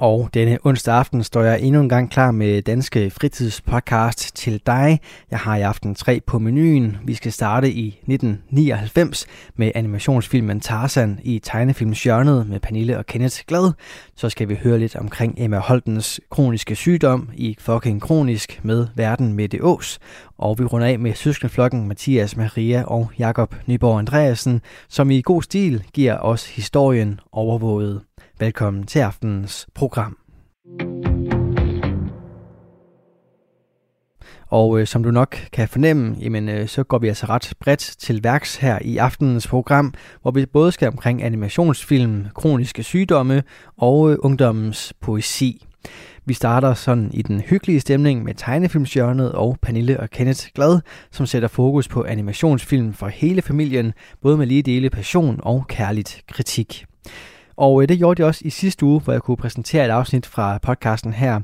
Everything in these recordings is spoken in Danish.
Og denne onsdag aften står jeg endnu en gang klar med Danske Fritidspodcast til dig. Jeg har i aften tre på menuen. Vi skal starte i 1999 med animationsfilmen Tarzan i tegnefilmsjørnet med Pernille og Kenneth Glad. Så skal vi høre lidt omkring Emma Holtens kroniske sygdom i Fucking Kronisk med Verden med det Ås. Og vi runder af med søskenflokken Mathias Maria og Jakob Nyborg Andreasen, som i god stil giver os historien overvåget. Velkommen til aftenens program. Og øh, som du nok kan fornemme, jamen, øh, så går vi altså ret bredt til værks her i aftenens program, hvor vi både skal omkring animationsfilm, kroniske sygdomme og øh, ungdommens poesi. Vi starter sådan i den hyggelige stemning med tegnefilmsjørnet og Pernille og Kenneth Glad, som sætter fokus på animationsfilm for hele familien, både med lige dele passion og kærligt kritik. Og øh, det gjorde de også i sidste uge, hvor jeg kunne præsentere et afsnit fra podcasten her.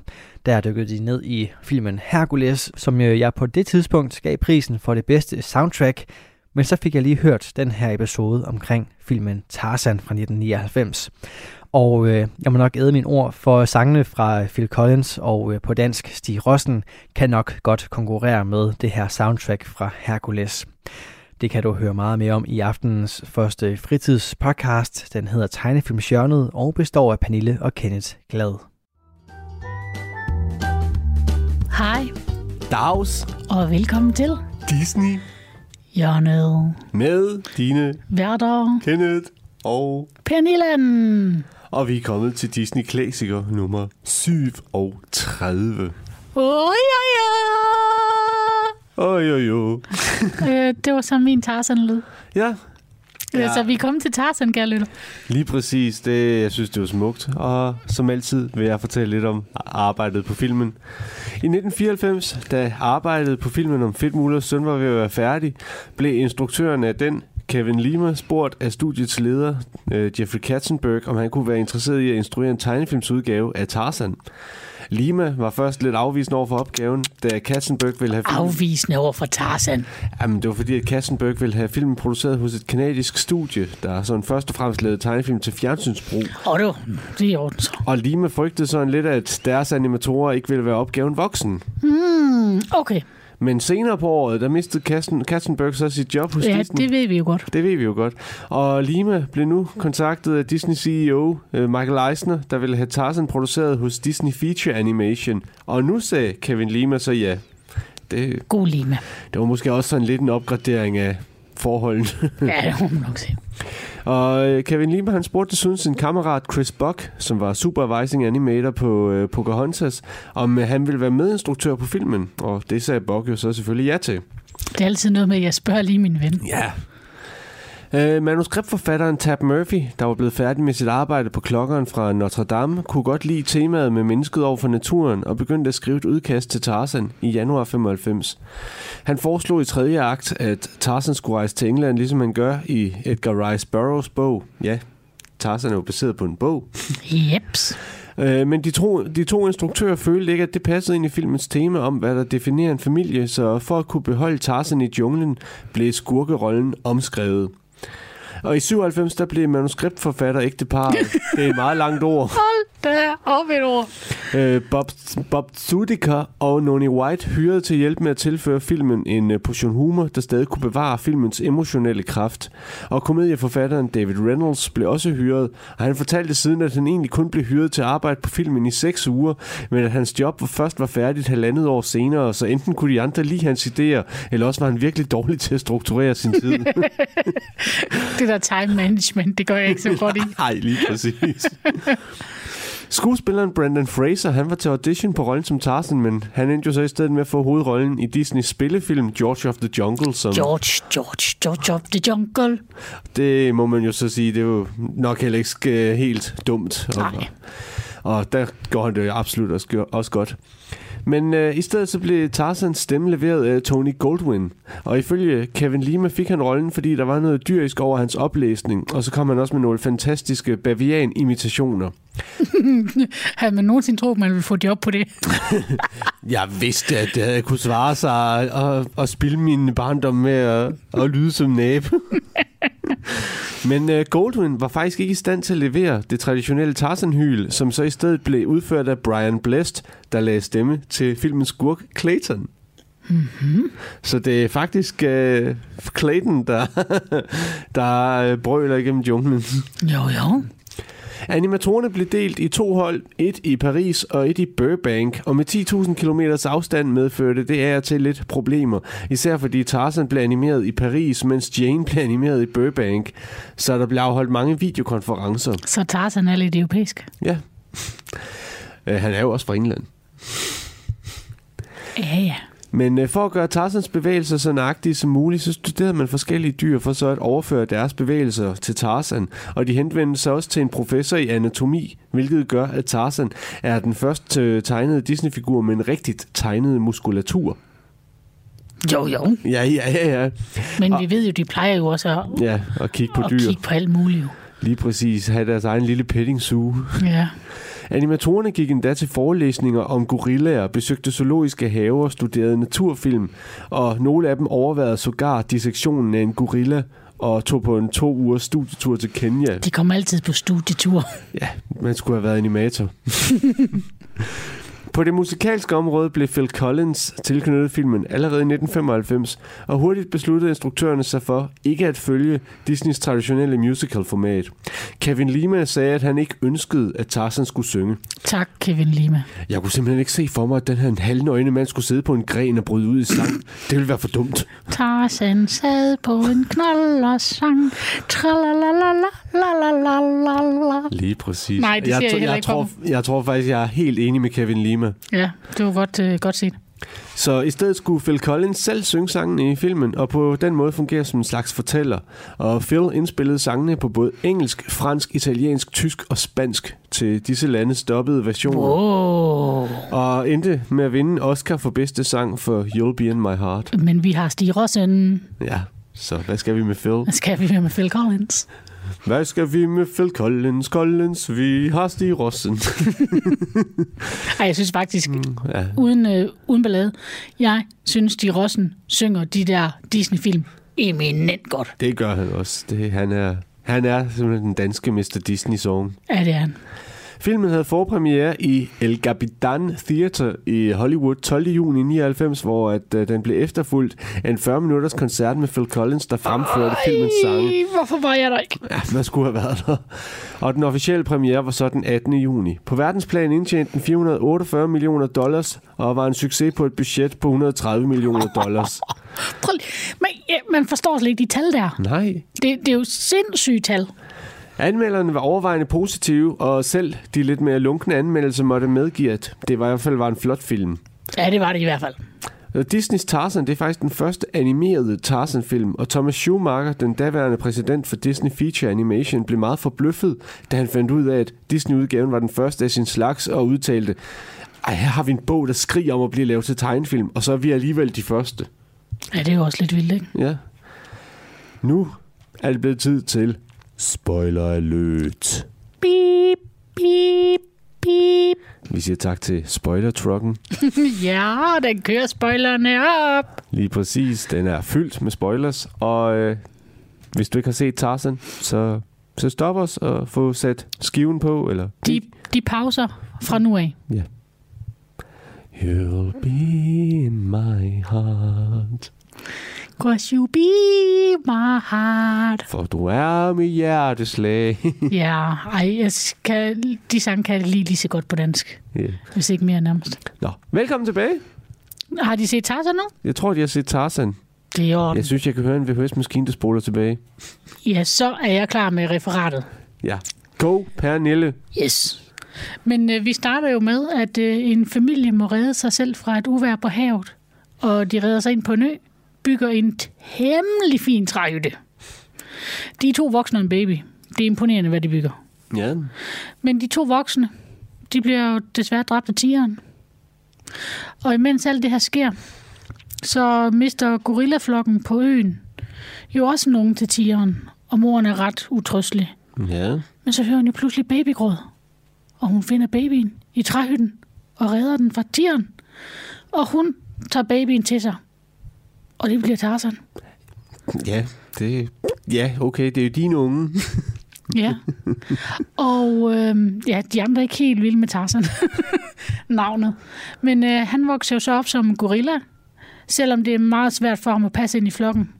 Der dykkede de ned i filmen Hercules, som øh, jeg på det tidspunkt gav prisen for det bedste soundtrack. Men så fik jeg lige hørt den her episode omkring filmen Tarzan fra 1999. Og øh, jeg må nok æde mine ord, for sangene fra Phil Collins og øh, på dansk Stig Rossen kan nok godt konkurrere med det her soundtrack fra Hercules. Det kan du høre meget mere om i aftenens første fritidspodcast. Den hedder Tegnefilmsjørnet og består af Pernille og Kenneth Glad. Hej Dags og velkommen til Disney hjørnet. med dine Værter Kenneth og... Pernillen. Og vi er kommet til Disney Klassiker nummer 37. Oj, oj, Oj, oj, oj. oj. øh, det var så min Tarzan-lyd. Ja, Ja. Ja. Så vi er kommet til Tarzan, kære lytter. lige præcis. Det, jeg synes, det var smukt. Og som altid vil jeg fortælle lidt om arbejdet på filmen. I 1994, da arbejdet på filmen om Fedtmullers søn var ved at være færdig, blev instruktøren af den Kevin Lima spurgt af studiets leder, øh, Jeffrey Katzenberg, om han kunne være interesseret i at instruere en tegnefilmsudgave af Tarzan. Lima var først lidt afvisende over for opgaven, da Katzenberg ville have filmen... Afvisende over for Tarzan. Jamen, det var fordi, at Katzenberg ville have filmen produceret hos et kanadisk studie, der sådan først og fremmest lavede tegnefilm til fjernsynsbrug. Og det var det er i orden så. Og Lima frygtede sådan lidt, at deres animatorer ikke ville være opgaven voksen. Hmm, okay. Men senere på året, der mistede Katzen, Katzenberg så sit job hos Ja, Disney. det ved vi jo godt. Det ved vi jo godt. Og Lima blev nu kontaktet af Disney CEO øh, Michael Eisner, der ville have Tarzan produceret hos Disney Feature Animation. Og nu sagde Kevin Lima så ja. Det, God lime. det var måske også sådan lidt en opgradering af forholdene. Ja, det må man nok sige. Og øh, Kevin Lima, han spurgte desuden sin kammerat Chris Buck, som var supervising animator på øh, Pocahontas, om øh, han ville være medinstruktør på filmen. Og det sagde Buck jo så selvfølgelig ja til. Det er altid noget med, at jeg spørger lige min ven. Ja. Øh, manuskriptforfatteren Tab Murphy, der var blevet færdig med sit arbejde på klokkeren fra Notre Dame, kunne godt lide temaet med mennesket over for naturen og begyndte at skrive et udkast til Tarzan i januar 95. Han foreslog i tredje akt, at Tarzan skulle rejse til England, ligesom han gør i Edgar Rice Burroughs bog. Ja, Tarzan er jo baseret på en bog. Jeps. Øh, men de to, de to instruktører følte ikke, at det passede ind i filmens tema om, hvad der definerer en familie, så for at kunne beholde Tarzan i junglen, blev skurkerollen omskrevet. Og i 97, der blev manuskriptforfatter ægtepar. Det er et meget langt ord. Hold da op et ord. Øh, Bob, Bob Zudiker og Noni White hyrede til hjælp med at tilføre filmen en øh, portion humor, der stadig kunne bevare filmens emotionelle kraft. Og komedieforfatteren David Reynolds blev også hyret, og han fortalte siden, at han egentlig kun blev hyret til at arbejde på filmen i seks uger, men at hans job først var færdigt halvandet år senere, så enten kunne de andre lide hans idéer, eller også var han virkelig dårlig til at strukturere sin tid. Det der time management, det gør jeg ikke så godt i. Nej, lige præcis. Skuespilleren Brandon Fraser, han var til audition på rollen som Tarzan, men han endte jo så i stedet med at få hovedrollen i Disneys spillefilm George of the Jungle, som George, George, George of the Jungle. det må man jo så sige, det er jo nok heller ikke øh, helt dumt. Og, Nej. og der går han det absolut også, også godt. Men øh, i stedet så blev Tarzans stemme leveret af Tony Goldwyn. Og ifølge Kevin Lima fik han rollen, fordi der var noget dyrisk over hans oplæsning. Og så kom han også med nogle fantastiske bavian-imitationer. Havde man nogensinde troet, man ville få job på det? Jeg vidste, at det kunne svare sig at, at spille min barndom med at, at lyde som næb. Men uh, Goldwyn var faktisk ikke i stand til at levere det traditionelle Tarzan-hyl, som så i stedet blev udført af Brian Blessed, der lagde stemme til filmens skurk Clayton. Mm-hmm. Så det er faktisk uh, Clayton, der, der uh, brøler igennem junglen. Jo, jo. Animatorerne blev delt i to hold, et i Paris og et i Burbank, og med 10.000 km afstand medførte det af til lidt problemer, især fordi Tarzan blev animeret i Paris, mens Jane blev animeret i Burbank, så der blev afholdt mange videokonferencer. Så Tarzan er lidt europæisk. Ja. Øh, Han er jo også fra England. Ja, ja. Men øh, for at gøre Tarzans bevægelser så nøjagtige som muligt, så studerede man forskellige dyr for så at overføre deres bevægelser til Tarzan. Og de henvendte sig også til en professor i anatomi, hvilket gør, at Tarzan er den første øh, tegnede Disney-figur med en rigtigt tegnet muskulatur. Jo, jo. Ja, ja, ja, ja. Men vi ved jo, de plejer jo også at, Ja, og kigge på at dyr. kigge på alt muligt. Jo. Lige præcis. Have deres egen lille petting zoo. Ja. Animatorerne gik endda til forelæsninger om gorillaer, besøgte zoologiske haver, studerede naturfilm, og nogle af dem overvejede sågar dissektionen af en gorilla og tog på en to ugers studietur til Kenya. De kommer altid på studietur. Ja, man skulle have været animator. På det musikalske område blev Phil Collins tilknyttet filmen allerede i 1995, og hurtigt besluttede instruktørerne sig for ikke at følge Disneys traditionelle musical-format. Kevin Lima sagde, at han ikke ønskede, at Tarzan skulle synge. Tak, Kevin Lima. Jeg kunne simpelthen ikke se for mig, at den her halvnøgne mand skulle sidde på en gren og bryde ud i sang. Det ville være for dumt. Tarzan sad på en knold og sang. Lige præcis. Nej, det jeg, ser jeg heller jeg, ikke tror, jeg tror faktisk, jeg er helt enig med Kevin Lima. Ja, det var godt, øh, godt set. Så i stedet skulle Phil Collins selv synge sangene i filmen, og på den måde fungere som en slags fortæller. Og Phil indspillede sangene på både engelsk, fransk, italiensk, tysk og spansk til disse landes stoppede versioner. Wow. Og endte med at vinde Oscar for bedste sang for You'll Be In My Heart. Men vi har Stig Rossen. Ja, så hvad skal vi med Phil? Hvad skal vi med Phil Collins? Hvad skal vi med Phil Collins? Collins, vi har Stig Rossen. Ej, jeg synes faktisk, mm. ja. uden, øh, uden ballade, jeg synes, Stig Rossen synger de der Disney-film eminent godt. Det gør han også. Det, han, er, han er simpelthen den danske Mr. Disney-song. Ja, det er han. Filmen havde forpremiere i El Capitan Theater i Hollywood 12. juni 99, hvor at, uh, den blev efterfulgt af en 40-minutters koncert med Phil Collins, der fremførte filmens sange. Ej, hvorfor var jeg der ikke? Ja, man skulle have været der. Og den officielle premiere var så den 18. juni. På verdensplan indtjente den 448 millioner dollars, og var en succes på et budget på 130 millioner dollars. Prøv, men, ja, man forstår slet ikke de tal der. Nej. Det, det er jo sindssyge tal. Anmelderne var overvejende positive, og selv de lidt mere lunkne anmeldelser måtte medgive, at det var i hvert fald var en flot film. Ja, det var det i hvert fald. Disneys Tarzan, det er faktisk den første animerede Tarzan-film, og Thomas Schumacher, den daværende præsident for Disney Feature Animation, blev meget forbløffet, da han fandt ud af, at Disney-udgaven var den første af sin slags, og udtalte, ej, her har vi en bog, der skriger om at blive lavet til tegnefilm, og så er vi alligevel de første. Ja, det er jo også lidt vildt, ikke? Ja. Nu er det blevet tid til Spoiler Alert. Beep, beep, beep. Vi siger tak til Spoiler-trucken. Ja, den kører spoilerne op. Lige præcis. Den er fyldt med spoilers, og øh, hvis du ikke har set Tarzan, så, så stop os og få sat skiven på, eller... De, de pauser fra nu af. Ja. You'll be in my heart, Cause you be my heart. for du er mit hjerteslag. Ja, ej, jeg kan, de sange kan jeg lige lige så godt på dansk. yeah. Hvis ikke mere nærmest. Nå, velkommen tilbage. Har de set Tarzan nu? Jeg tror, de har set Tarzan. Det er orden. Jeg synes, jeg kan høre en VHS-maskine, der spoler tilbage. Ja, så er jeg klar med referatet. Ja. Go, Pernille. Yes. Men øh, vi starter jo med, at øh, en familie må redde sig selv fra et uvær på havet. Og de redder sig ind på en ø, bygger en temmelig fin træhytte. De er to voksne og en baby. Det er imponerende, hvad de bygger. Ja. Men de to voksne, de bliver jo desværre dræbt af tigeren. Og imens alt det her sker, så mister gorillaflokken på øen jo også nogen til tigeren, og moren er ret utrøstelig. Ja. Men så hører hun jo pludselig babygråd, og hun finder babyen i træhytten og redder den fra tigeren. Og hun tager babyen til sig, og det bliver Tarzan. Ja, det, ja, okay, det er jo dine unge. Ja. Og øh, ja, de andre er ikke helt vilde med Tarzan, navnet. Men øh, han vokser jo så op som gorilla, selvom det er meget svært for ham at passe ind i flokken.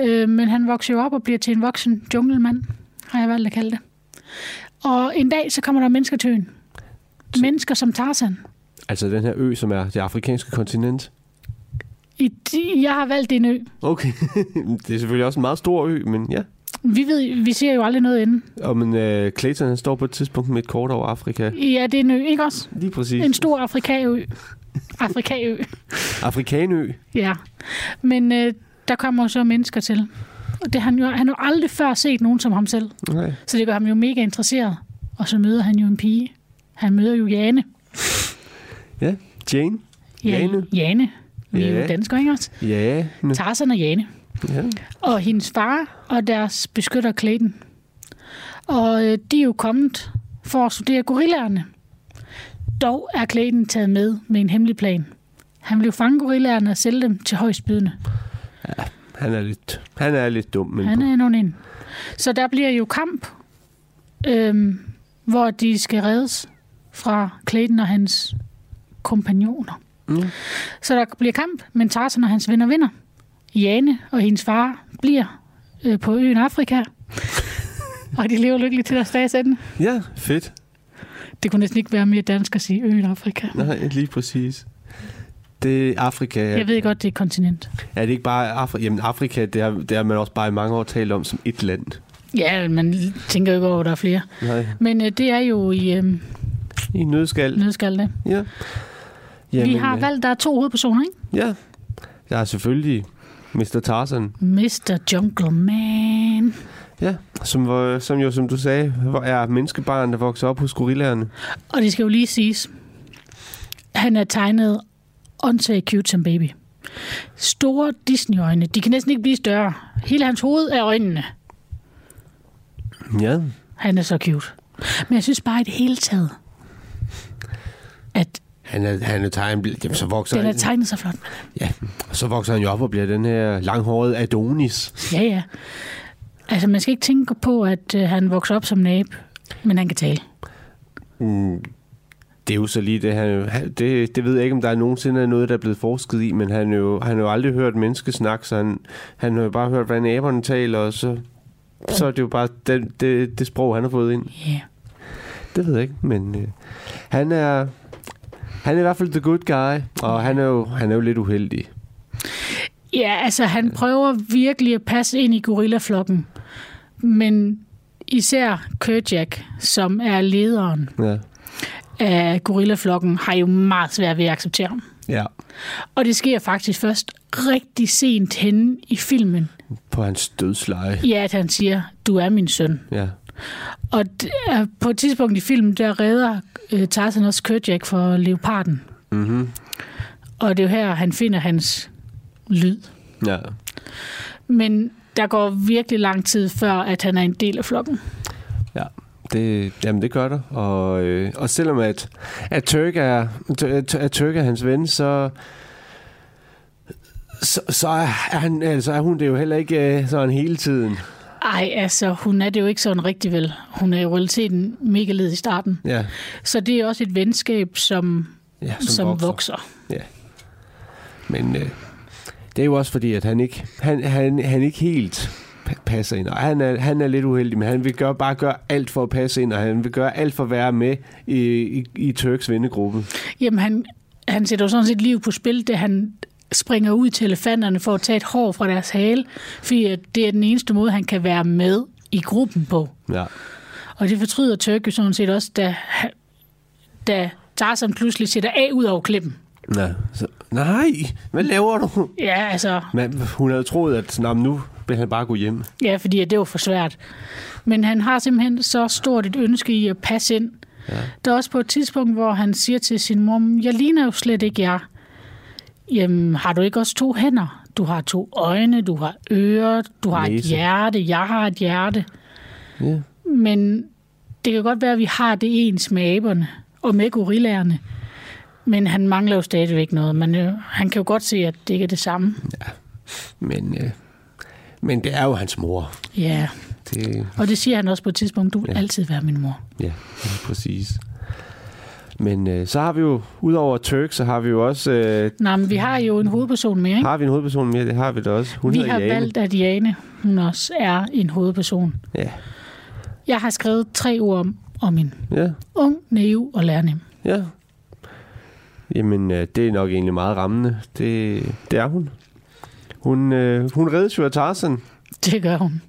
Øh, men han vokser jo op og bliver til en voksen junglemand, har jeg valgt at kalde det. Og en dag, så kommer der mennesker til øen. Mennesker som Tarzan. Altså den her ø, som er det afrikanske kontinent. I, jeg har valgt en ø. Okay, det er selvfølgelig også en meget stor ø, men ja. Vi ved, vi ser jo aldrig noget inden. Og men uh, Clayton han står på et tidspunkt med et kort over Afrika. Ja, det er en ø, ikke også? Lige præcis. En stor Afrikaø. Afrikaø. Afrikanø. Ja, men øh, der kommer jo så mennesker til. Og det, han, jo, han har jo aldrig før set nogen som ham selv. Nej. Så det gør ham jo mega interesseret. Og så møder han jo en pige. Han møder jo Jane. Ja, Jane. Jane. Jane. Vi er Ja. jo danskere, ikke også? Ja. Tarzan og Jane. ja. Og hendes far og deres beskytter Clayton. Og øh, de er jo kommet for at studere gorillaerne. Dog er Clayton taget med med en hemmelig plan. Han vil jo fange gorillaerne og sælge dem til højstbydende. Han er lidt, han er lidt dum, men Han er nogen ind. Så der bliver jo kamp, øhm, hvor de skal reddes fra Clayton og hans kompagnoner. Mm. Så der bliver kamp, men Tarzan og hans venner vinder. Jane og hendes far bliver øh, på øen Afrika. og de lever lykkeligt til deres dages ende. ja, fedt. Det kunne næsten ikke være mere dansk at sige øen Afrika. Nej, lige præcis. Det er Afrika. Jeg ved godt, det er et kontinent. Er det ikke bare Afrika? Jamen Afrika, det har, det har man også bare i mange år talt om som et land. Ja, man tænker jo ikke over, at der er flere. Nej. Men øh, det er jo i øh, I nødskal. nødskal det. Ja. Vi har øh, valgt, der er to hovedpersoner, ikke? Ja. Der er selvfølgelig Mr. Tarzan. Mr. Jungle Man. Ja. Som, var, som jo, som du sagde, er menneskebarn, der vokser op hos gorillaerne. Og det skal jo lige siges, han er tegnet åndssvagt cute som baby. Store Disney-øjne. De kan næsten ikke blive større. Hele hans hoved er øjnene. Ja. Han er så cute. Men jeg synes bare i det hele taget, at Han er, han er tegnet, jamen, så vokser, den er han, tegnet så flot. ja, så vokser han jo op og bliver den her langhårede Adonis. Ja, ja. Altså, man skal ikke tænke på, at øh, han vokser op som nab, men han kan tale. Mm, det er jo så lige det, han, det, det ved jeg ikke, om der er nogensinde er noget, der er blevet forsket i, men han jo, han har jo aldrig hørt menneskesnak, så han, han har jo bare hørt, hvordan aberne taler, og så, så er det jo bare det, det, det sprog, han har fået ind. Ja. Det ved jeg ikke, men øh, han er han er i hvert fald the good guy, og han er jo, han er jo lidt uheldig. Ja, altså han prøver virkelig at passe ind i gorillaflokken. Men især Kerjak, som er lederen Ja. af gorillaflokken, har jo meget svært ved at acceptere ham. ja. Og det sker faktisk først rigtig sent henne i filmen. På hans dødsleje. Ja, at han siger, du er min søn. Ja. Og er- på et tidspunkt i filmen, der redder øh, Tarzan også Kerjak for leoparden. Mm-hmm. Og det er jo her, han finder hans lyd. Ja. Men der går virkelig lang tid før, at han er en del af flokken. Ja, det, jamen det gør der. Og, øh, og selvom at, at, Turk er, at Turk er hans ven, så, så, så, er, han, altså, er hun det jo heller ikke øh, sådan hele tiden. Ej, altså, hun er det jo ikke sådan rigtig vel. Hun er i realiteten mega led i starten. Ja, Så det er også et venskab, som, ja som, som vokser. vokser. Men øh, det er jo også fordi, at han ikke, han, han, han ikke helt pa- passer ind. Og han er, han er lidt uheldig, men han vil gøre, bare gøre alt for at passe ind, og han vil gøre alt for at være med i, i, i Turks vennegruppe. Jamen, han, han sætter jo sådan set liv på spil, det han springer ud til elefanterne for at tage et hår fra deres hale, fordi det er den eneste måde, han kan være med i gruppen på. Ja. Og det fortryder Turk jo sådan set også, da, da Tarzan pludselig sætter af ud over klippen. Ja, så, nej, hvad laver du? Ja, altså, Men hun havde troet, at men nu vil han bare gå hjem. ja, fordi det var for svært. Men han har simpelthen så stort et ønske i at passe ind, Ja. Der er også på et tidspunkt, hvor han siger til sin mor, jeg ligner jo slet ikke jer. Jamen, har du ikke også to hænder? Du har to øjne, du har ører, du har Næse. et hjerte, jeg har et hjerte. Ja. Men det kan godt være, at vi har det ens med aberne og med gorillerne. Men han mangler jo stadigvæk noget. Men øh, han kan jo godt se, at det ikke er det samme. Ja, men, øh, men det er jo hans mor. Ja, det... og det siger han også på et tidspunkt. Du vil ja. altid være min mor. Ja, præcis. Men øh, så har vi jo, udover Turk, så har vi jo også... Øh, Nej, men vi har jo en hovedperson mere, ikke? Har vi en hovedperson mere? Det har vi da også. Hun vi har Jane. valgt, at Jane, hun også er en hovedperson. Ja. Jeg har skrevet tre ord om, om en ja. ung, naiv og lærnem. Ja. Jamen, øh, det er nok egentlig meget rammende. Det, det er hun. Hun, øh, hun reddes jo af Tarzan. Det gør hun.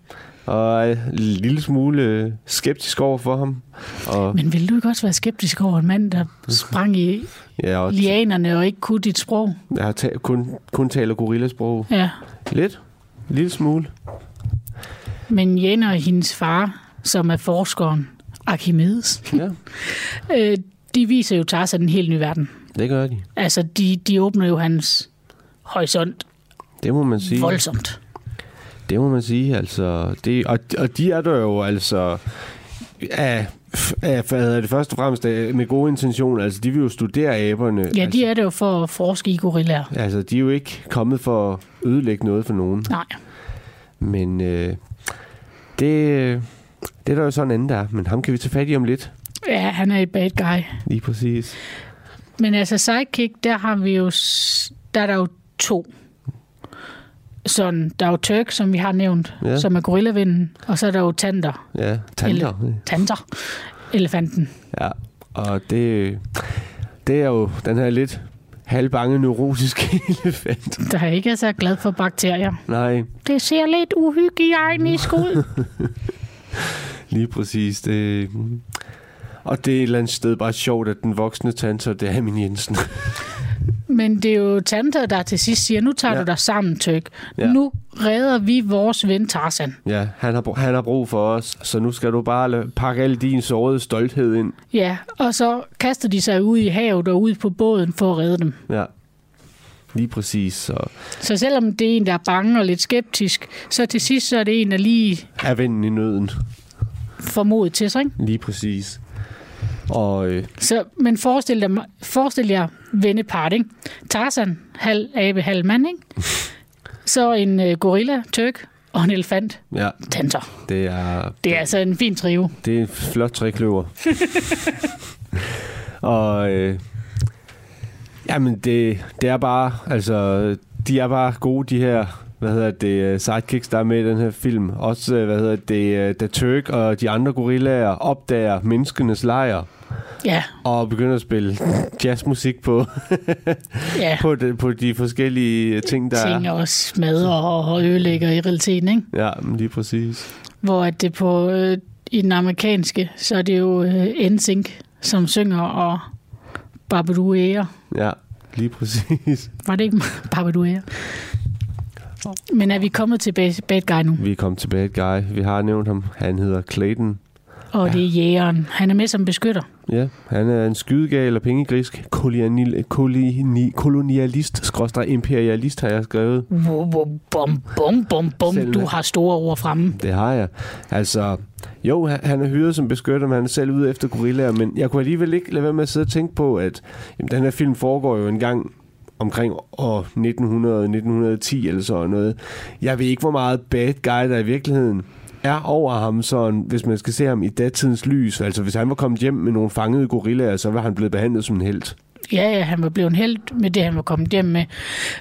Og er en lille smule skeptisk over for ham. Og Men vil du ikke også være skeptisk over en mand, der sprang i ja, og lianerne og ikke kunne dit sprog? Jeg har ta- kun, kun taler gorillasprog. Ja. Lidt. En lille smule. Men Jane og hendes far, som er forskeren Archimedes, ja. øh, de viser jo Tarzan en helt ny verden. Det gør de. Altså, de, de åbner jo hans horisont det må man sige. voldsomt. Det må man sige, altså. Det, og, og de er der jo altså af, af hvad det først og fremmest med gode intentioner. Altså, de vil jo studere aberne. Ja, altså, de er der jo for at forske i gorillaer. Altså, de er jo ikke kommet for at ødelægge noget for nogen. Nej. Men øh, det, det er der jo sådan anden der. Men ham kan vi tage fat i om lidt. Ja, han er et bad guy. Lige præcis. Men altså sidekick, der har vi jo, der er der jo to. Sådan, der er jo Turk, som vi har nævnt, ja. som er gorillavinden, og så er der jo Tanter. Ja, Tanter. Ele- tanter. Elefanten. Ja, og det, det er jo den her lidt halvbange neurotiske elefant. Der ikke er så glad for bakterier. Nej. Det ser lidt uhygiejnisk ud. Lige præcis. Det, og det er et eller andet sted bare sjovt, at den voksne tante, det er min Jensen. Men det er jo tante, der til sidst siger, nu tager ja. du dig sammen, Tøk. Ja. Nu redder vi vores ven Tarzan. Ja, han har, han har brug for os, så nu skal du bare pakke al din sårede stolthed ind. Ja, og så kaster de sig ud i havet og ud på båden for at redde dem. Ja, lige præcis. Så, så selvom det er en, der er bange og lidt skeptisk, så til sidst så er det en, der lige... Er vennen i nøden. Formodet til sig, ikke? Lige præcis. Og, øh... så, men forestil, dig, forestil jer vennepart, ikke? Tarzan, halv abe, halv mand, ikke? Så en øh, gorilla, tøk og en elefant. Ja. Tanter. Det er... Det er altså en fin trio. Det er en flot trækløver. og øh, jamen, det, det er bare, altså, de er bare gode, de her hvad hedder det, øh, sidekicks, der er med i den her film. Også, øh, hvad hedder det, øh, da Turk og de andre gorillaer opdager menneskenes lejr. Ja. Og begynder at spille jazzmusik på, ja. på, de, på de forskellige ting, der ting er. også smadrer og ødelægger i realiteten, ikke? Ja, lige præcis. Hvor at det på, øh, i den amerikanske, så er det jo øh, NSYNC, som synger og Babadoo Ja, lige præcis. Var det ikke Babadoo men er vi kommet til bad guy nu? Vi er kommet til bad guy. Vi har nævnt ham. Han hedder Clayton. Og det er jægeren. Han er med som beskytter. Ja, han er en skydegal og pengegrisk kolonial, koloni, kolonialist, skråstrej imperialist, har jeg skrevet. Bum, bum, bum, bum, bum. Du har store ord fremme. Det har jeg. Altså, jo, han er hyret som beskytter, men han er selv ude efter gorillaer, men jeg kunne alligevel ikke lade være med at sidde og tænke på, at jamen, den her film foregår jo en gang omkring år 1900, 1910 eller sådan noget. Jeg ved ikke, hvor meget bad guy der i virkeligheden er over ham, sådan, hvis man skal se ham i datidens lys. Altså, hvis han var kommet hjem med nogle fangede gorillaer, så var han blevet behandlet som en held. Ja, ja, han var blevet en held med det, han var kommet hjem med.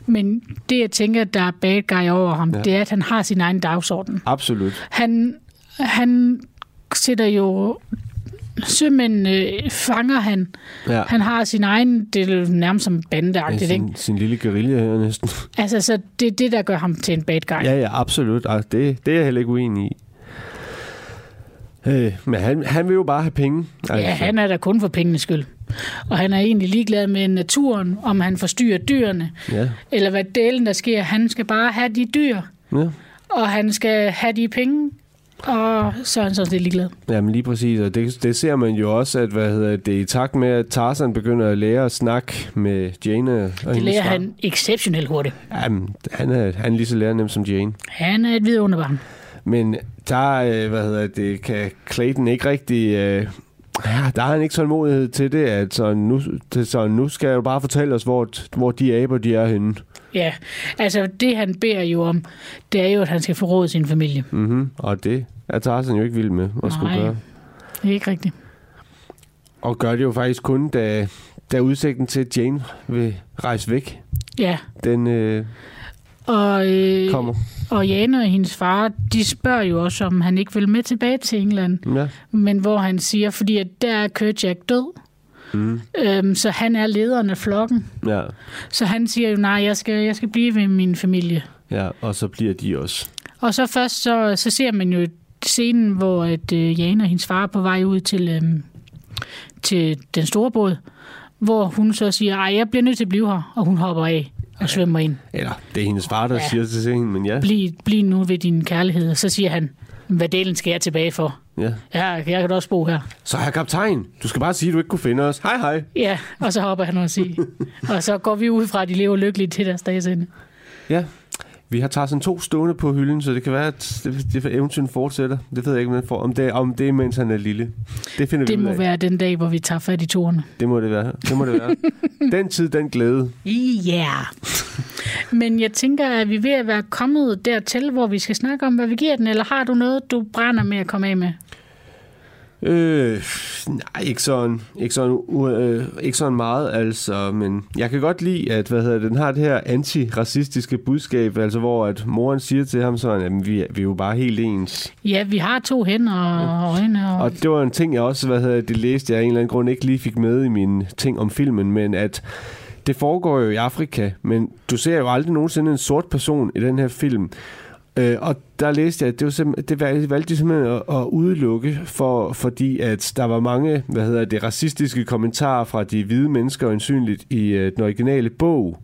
Men det, jeg tænker, der er bad guy over ham, ja. det er, at han har sin egen dagsorden. Absolut. Han, han sætter jo sømænd øh, fanger han. Ja. Han har sin egen, det er nærmest som bandeagtigt, ja, sin, ikke? sin lille guerilla her næsten. Altså, så det er det, der gør ham til en bad guy. Ja, ja, absolut. Altså, det, det er jeg heller ikke uenig i. Øh, men han, han vil jo bare have penge. Altså. Ja, han er der kun for pengenes skyld. Og han er egentlig ligeglad med naturen, om han forstyrrer dyrene. Ja. Eller hvad delen der sker. Han skal bare have de dyr. Ja. Og han skal have de penge. Og så er han sådan lidt ligeglad. Jamen lige præcis, og det, det ser man jo også, at hvad hedder det, i takt med, at Tarzan begynder at lære at snakke med Jane. Og Det lærer han exceptionelt hurtigt. Jamen, han er, han er lige så lærer som Jane. Han er et vidunderbarn. Men der, øh, hvad hedder det, kan Clayton ikke rigtig... Øh, ja, der har han ikke tålmodighed til det, at så nu, så nu skal du bare fortælle os, hvor, hvor de aber, de er henne. Ja, altså det han beder jo om, det er jo, at han skal forråde sin familie. Mm-hmm. Og det er Tarzan jo ikke vild med at skulle Nej. gøre. Det er ikke rigtigt. Og gør det jo faktisk kun, da, da udsigten til, at Jane vil rejse væk, Ja, den øh, og, øh, kommer. og Jane og hendes far, de spørger jo også, om han ikke vil med tilbage til England. Ja. Men hvor han siger, fordi at der er Kerjak død, Mm. øhm, så han er lederen af flokken. ja. Så han siger jo, nej, jeg skal, jeg skal blive ved min familie. Ja, og så bliver de også. Og så først så, så ser man jo scenen, hvor at, øh, Jane og hendes far er på vej ud til, øhm, til den store båd, hvor hun så siger, ej, jeg bliver nødt til at blive her, og hun hopper af og svømmer ind. Eller, det er hendes far, der Ja. ja. siger til hende, men ja. Bliv, bliv nu ved din kærlighed. Og så siger han, hvad delen skal jeg tilbage for? ja. Ja, jeg kan da også bo her. Så her kaptajn, du skal bare sige, at du ikke kunne finde os. Hej hej. Ja, og så hopper han også i. og så går vi ud fra, at de lever lykkeligt til deres dages ende. Ja, vi har taget sådan to stående på hylden, så det kan være, at det, det eventyret fortsætter. Det ved jeg ikke, det, får, om det, om det er, mens han er lille. Det finder vi Det må være den dag, hvor vi tager fat i torne. Det må det være. Det må det være. den tid, den glæde. Ja. Yeah. Men jeg tænker, at vi er ved at være kommet dertil, hvor vi skal snakke om, hvad vi giver den, eller har du noget, du brænder med at komme af med? Øh, nej, ikke sådan, ikke sådan, øh, ikke sådan meget, altså, men jeg kan godt lide, at hvad hedder, det, den har det her antiracistiske budskab, altså hvor at moren siger til ham sådan, at vi, vi er jo bare helt ens. Ja, vi har to hænder og øjne. Og... Og det var en ting, jeg også, hvad hedder, det læste jeg af en eller anden grund ikke lige fik med i mine ting om filmen, men at det foregår jo i Afrika, men du ser jo aldrig nogensinde en sort person i den her film. Øh, og der læste jeg, at det, var simpelthen, det valgte de simpelthen at, at udelukke, for, fordi at der var mange hvad hedder det, racistiske kommentarer fra de hvide mennesker, øjensynligt i øh, den originale bog.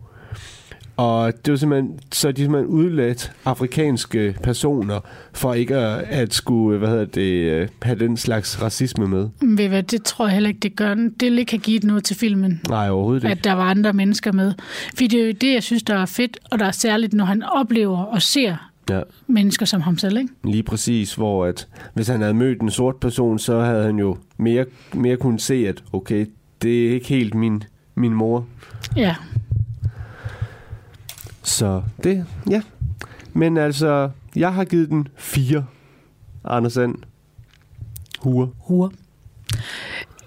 Og det var simpelthen, så de simpelthen udladt afrikanske personer for ikke at, at skulle, hvad hedder det, øh, have den slags racisme med. Ved hvad, det tror jeg heller ikke, det gør. Det have givet noget til filmen, Nej, overhovedet ikke. at der var andre mennesker med. Fordi det er jo det, jeg synes, der er fedt, og der er særligt, når han oplever og ser Ja, mennesker som ham selv, ikke? lige præcis, hvor at, hvis han havde mødt en sort person, så havde han jo mere, mere kunnet se, at okay, det er ikke helt min, min mor. Ja, Så det, ja. Men altså, jeg har givet den fire. Anders Sand. Huer. huer.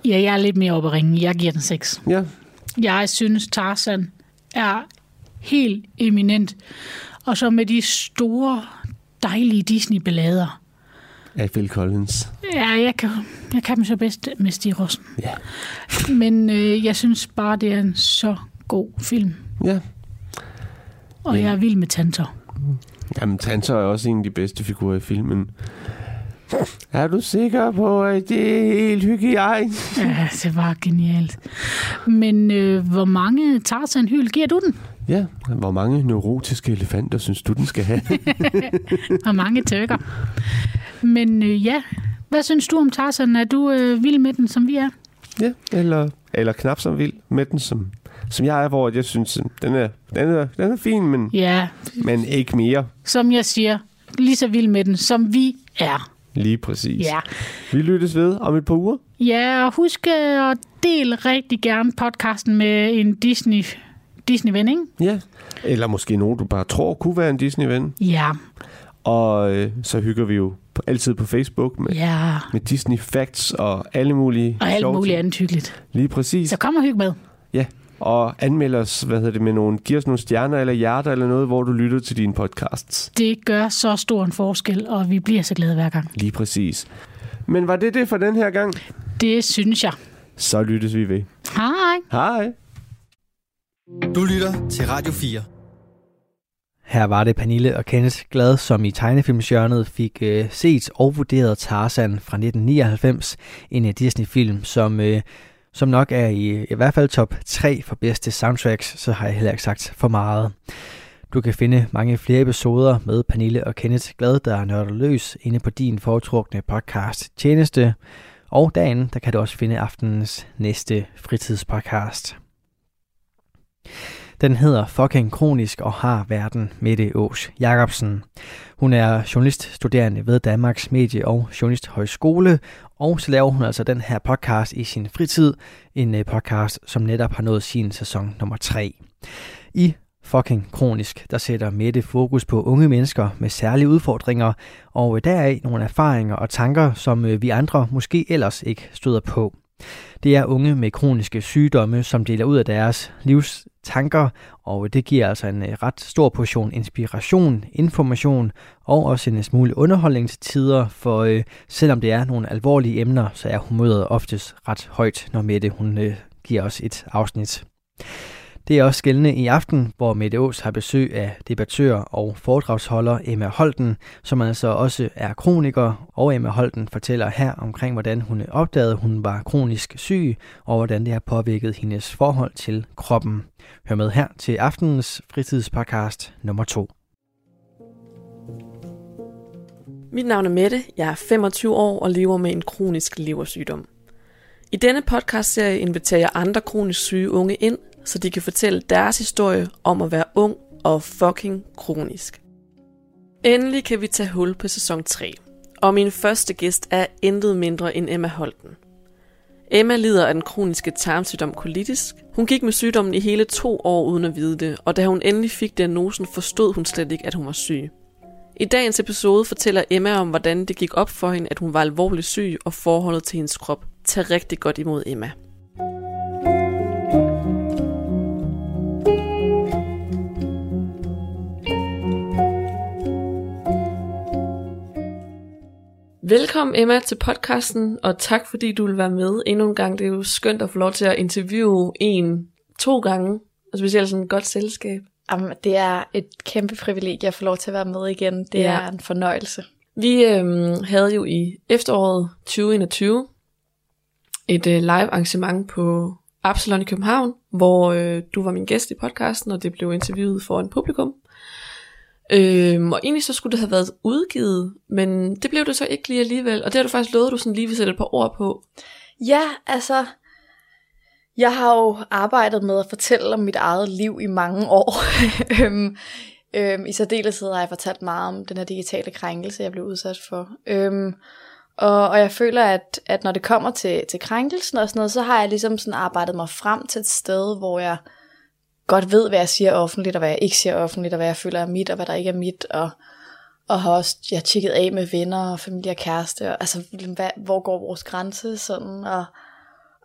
Ja, jeg er lidt mere oppe at ringe. Jeg giver den 6. Ja, Jeg synes, Tarzan er helt eminent. Og så med de store, dejlige Disney-ballader. af Phil Collins. Ja, jeg kan, jeg kan dem så bedst med Stig Rossen. Ja. Men øh, jeg synes bare, det er en så god film. Ja. Og Ja. jeg er vild med Tantor. Jamen, Tantor er også en af de bedste figurer i filmen. Er du sikker på, at det er helt hygiejn? Ja, det var genialt. Men øh, hvor mange Tarzan-hyl giver du den? Ja, hvor mange neurotiske elefanter synes du, den skal have? Hvor mange tøkker? Men øh, ja, hvad synes du om Tarzan? Er du øh, vild med den, som vi er? ja, eller, eller knap så vild med den, som, som jeg er, hvor jeg synes, den er, den er, den er fin, men, Ja, men ikke mere. som jeg siger, lige så vild med den, som vi er. Lige præcis. Ja. Vi lyttes ved om et par uger. Ja, og husk øh, at dele rigtig gerne podcasten med en Disney, Disney-ven, ikke? Ja. Eller måske nogen, du bare tror kunne være en Disney-ven. Ja, Og øh, så hygger vi jo på, altid på Facebook med, ja. med Disney Facts og alle mulige Og alt muligt andet hyggeligt. Lige præcis. Så kom og hyg med. Ja. Og anmeld os, hvad hedder det, med nogle, giv os nogle stjerner eller hjerter eller noget, hvor du lytter til dine podcasts. Det gør så stor en forskel, og vi bliver så glade hver gang. Lige præcis. Men var det det for den her gang? Det synes jeg. Så lyttes vi ved. Hej. Hej. Du lytter til Radio 4. Her var det Pernille og Kenneth Glad, som i tegnefilmsjørnet fik øh, set og vurderet Tarzan fra 1999, en øh, Disney-film, som, øh, som nok er i, i hvert fald top 3 for bedste soundtracks, så har jeg heller ikke sagt for meget. Du kan finde mange flere episoder med Pernille og Kenneth Glad, der nørder løs inde på din foretrukne podcast tjeneste. Og derinde, der kan du også finde aftenens næste fritidspodcast. Den hedder Fucking Kronisk og har verden Mette Ås Jacobsen. Hun er journaliststuderende ved Danmarks Medie- og Journalisthøjskole, og så laver hun altså den her podcast i sin fritid. En øh, podcast, som netop har nået sin sæson nummer 3. I fucking kronisk, der sætter Mette fokus på unge mennesker med særlige udfordringer, og øh, deraf nogle erfaringer og tanker, som øh, vi andre måske ellers ikke støder på. Det er unge med kroniske sygdomme, som deler ud af deres livs tanker, og det giver altså en øh, ret stor portion inspiration, information og også en smule underholdning til tider, for øh, selvom det er nogle alvorlige emner, så er humøret oftest ret højt, når Mette hun øh, giver os et afsnit. Det er også gældende i aften, hvor Mette Aas har besøg af debattør og foredragsholder Emma Holten, som altså også er kroniker, og Emma Holten fortæller her omkring, hvordan hun opdagede, at hun var kronisk syg, og hvordan det har påvirket hendes forhold til kroppen. Hør med her til aftenens fritidspodcast nummer 2. Mit navn er Mette, jeg er 25 år og lever med en kronisk leversygdom. I denne podcast-serie inviterer jeg andre kronisk syge unge ind, så de kan fortælle deres historie om at være ung og fucking kronisk. Endelig kan vi tage hul på sæson 3, og min første gæst er intet mindre end Emma Holten. Emma lider af den kroniske tarmsygdom colitis. Hun gik med sygdommen i hele to år uden at vide det, og da hun endelig fik diagnosen, forstod hun slet ikke, at hun var syg. I dagens episode fortæller Emma om, hvordan det gik op for hende, at hun var alvorligt syg og forholdet til hendes krop. Tag rigtig godt imod Emma. Velkommen Emma til podcasten, og tak fordi du vil være med endnu en gang. Det er jo skønt at få lov til at interviewe en to gange, og specielt sådan et godt selskab. Jamen, det er et kæmpe privilegie at få lov til at være med igen. Det Ja. er en fornøjelse. Vi øhm, havde jo i efteråret 2021 et øh, live arrangement på Absalon i København, hvor øh, du var min gæst i podcasten, og det blev interviewet for en publikum. Øhm, og egentlig så skulle det have været udgivet, men det blev det så ikke lige alligevel, og det har du faktisk lovet, du sådan lige vil sætte et par ord på. Ja, altså, jeg har jo arbejdet med at fortælle om mit eget liv i mange år. øhm, øhm, I særdeleshed har jeg fortalt meget om den her digitale krænkelse, jeg blev udsat for. Øhm, og, og jeg føler, at, at når det kommer til, til krænkelsen og sådan noget, så har jeg ligesom sådan arbejdet mig frem til et sted, hvor jeg godt ved, hvad jeg siger offentligt, og hvad jeg ikke siger offentligt, og hvad jeg føler er mit, og hvad der ikke er mit, og, og har også jeg har tjekket af med venner og familie og kæreste, og, altså hvad, hvor går vores grænse, sådan, og,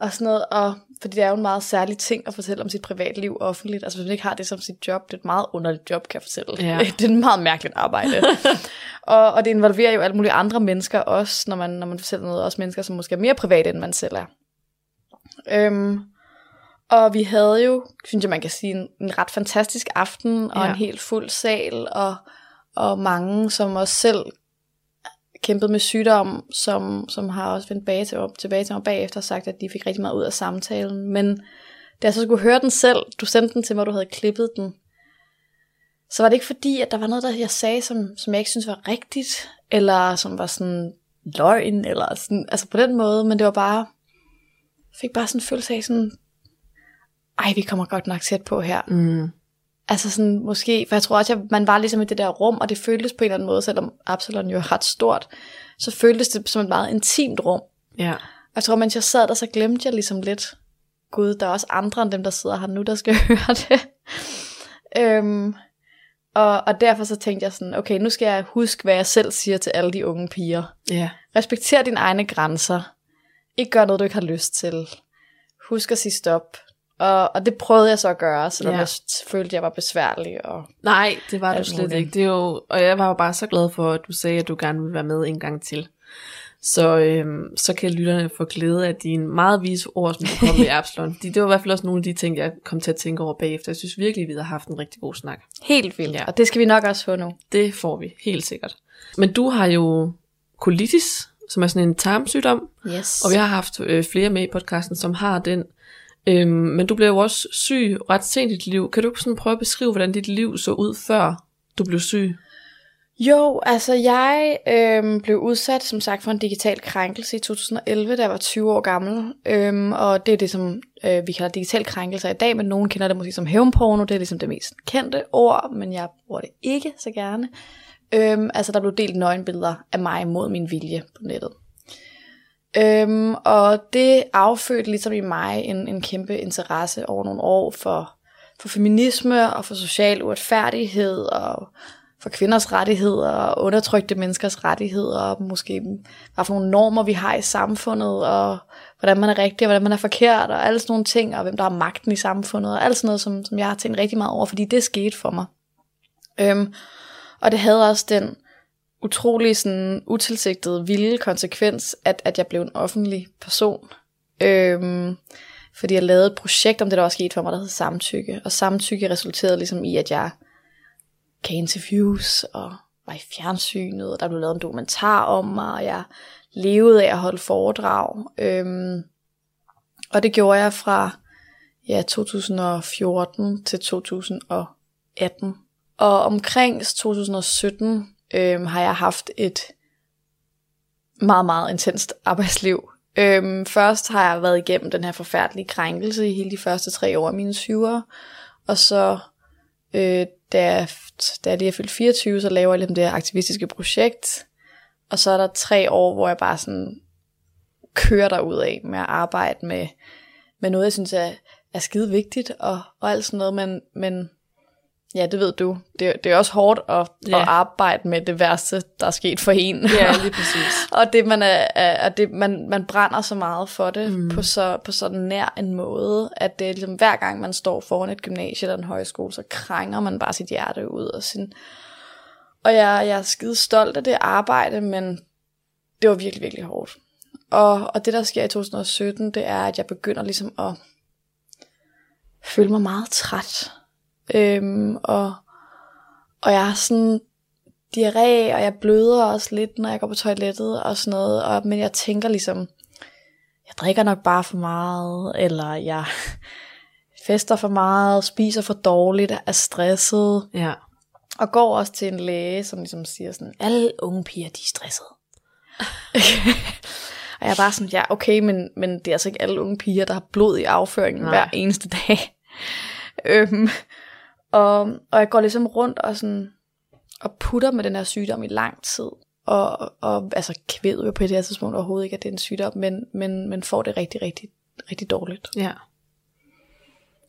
og sådan noget, og fordi det er jo en meget særlig ting at fortælle om sit privatliv offentligt, altså hvis man ikke har det som sit job, det er et meget underligt job, kan jeg fortælle. Ja. Det er et meget mærkeligt arbejde. og, og det involverer jo alle mulige andre mennesker også, når man, når man fortæller noget, også mennesker, som måske er mere private, end man selv er. Øhm, og vi havde jo, synes jeg man kan sige, en, en ret fantastisk aften, og Ja. en helt fuld sal, og, og mange, som også selv kæmpet med sygdom, som, som har også vendt tilbage til, tilbage til mig bagefter og sagt, at de fik rigtig meget ud af samtalen. Men da jeg så skulle høre den selv, du sendte den til mig, du havde klippet den, så var det ikke fordi, at der var noget, der jeg sagde, som, som jeg ikke synes var rigtigt, eller som var sådan løgn, eller sådan, altså på den måde, men det var bare, fik bare sådan en følelse af sådan, ej, vi kommer godt nok tæt på her. Mm. Altså sådan måske, for jeg tror også, at man var ligesom i det der rum, og det føltes på en eller anden måde, selvom Absalon jo er ret stort, så føltes det som et meget intimt rum. Ja. Og jeg tror, mens jeg sad der, så glemte jeg ligesom lidt, gud, der er også andre end dem, der sidder her nu, der skal høre det. øhm, og, og derfor så tænkte jeg sådan, okay, nu skal jeg huske, hvad jeg selv siger til alle de unge piger. Ja. Respekter dine egne grænser. Ikke gør noget, du ikke har lyst til. Husk at sige stop. Og, og det prøvede jeg så at gøre, selvom Ja. jeg følte, at jeg var besværlig. Og, Nej, det var du slet muligt. ikke. Det er jo, og jeg var jo bare så glad for, at du sagde, at du gerne ville være med en gang til. Så, øhm, så kan lytterne få glæde af dine meget vise ord, som du kom med i Absalon. De, det var i hvert fald også nogle af de ting, jeg kom til at tænke over bagefter. Jeg synes virkelig, vi har haft en rigtig god snak. helt vildt. Ja. Og det skal vi nok også få nu. Det får vi, helt sikkert. Men du har jo colitis, som er sådan en tarmsygdom, Yes. og vi har haft øh, flere med i podcasten, som har den. Øhm, men du blev jo også syg ret sent i dit liv. Kan du sådan prøve at beskrive, hvordan dit liv så ud, før du blev syg? Jo, altså jeg øhm, blev udsat, som sagt, for en digital krænkelse i 2011, da jeg var 20 år gammel. Øhm, og det er det, som øh, vi kalder digital krænkelse i dag, men nogen kender det måske som hævnporno. Det er ligesom det mest kendte ord, men jeg bruger det ikke så gerne. Øhm, altså der blev delt nøgenbilleder af mig mod min vilje på nettet. Øhm, og det affødte ligesom i mig en, en kæmpe interesse over nogle år for, for feminisme og for social uretfærdighed og for kvinders rettigheder og undertrykte menneskers rettigheder og måske hvad for nogle normer vi har i samfundet og hvordan man er rigtig og hvordan man er forkert og alle sådan nogle ting og hvem der har magten i samfundet og alt sådan noget som, som jeg har tænkt rigtig meget over fordi det skete for mig. Øhm, og det havde også den utrolig sådan utilsigtet vilde konsekvens, at, at jeg blev en offentlig person. Øhm, fordi jeg lavede et projekt om det, der var sket for mig, der hed Samtykke. Og Samtykke resulterede ligesom i, at jeg gav interviews og var i fjernsynet, og der blev lavet en dokumentar om mig, og jeg levede af at holde foredrag. Øhm, og det gjorde jeg fra ja, 2014 til 2018. Og omkring 2017 øhm, har jeg haft et meget, meget intenst arbejdsliv. Øhm, først har jeg været igennem den her forfærdelige krænkelse i hele de første tre år af mine 20'ere, og så øh, da, jeg, da jeg lige er fyldt 24, så laver jeg lidt det her aktivistiske projekt, og så er der tre år, hvor jeg bare sådan kører derud af med at arbejde med, med noget, jeg synes er, er skide vigtigt, og, og alt sådan noget, men, men Ja, det ved du. Det, det er også hårdt at, ja. at arbejde med det værste, der er sket for en. Ja, lige præcis. og det, man, er, er det, man, man brænder så meget for det mm. på, så, på sådan nær en måde, at det ligesom, hver gang man står foran et gymnasie eller en højskole, så krænger man bare sit hjerte ud. Og, sin, og jeg, jeg er skide stolt af det arbejde, men det var virkelig, virkelig hårdt. Og, og det, der sker i 2017, det er, at jeg begynder ligesom at føle mig meget træt Øhm, og, og jeg har sådan diarré, og jeg bløder også lidt, når jeg går på toilettet og sådan noget. Og, men jeg tænker ligesom, jeg drikker nok bare for meget, eller jeg fester for meget, spiser for dårligt, er stresset. Ja. Og går også til en læge, som ligesom siger sådan, alle unge piger, de er stressede. og jeg er bare sådan, ja okay, men, men det er altså ikke alle unge piger, der har blod i afføringen Nej. hver eneste dag. øhm, og, og jeg går ligesom rundt og sådan og putter med den her sygdom i lang tid. Og, og altså kvæder jo på det her tidspunkt overhovedet ikke, at det er en sygdom, men, men, men får det rigtig, rigtig, rigtig dårligt. Ja.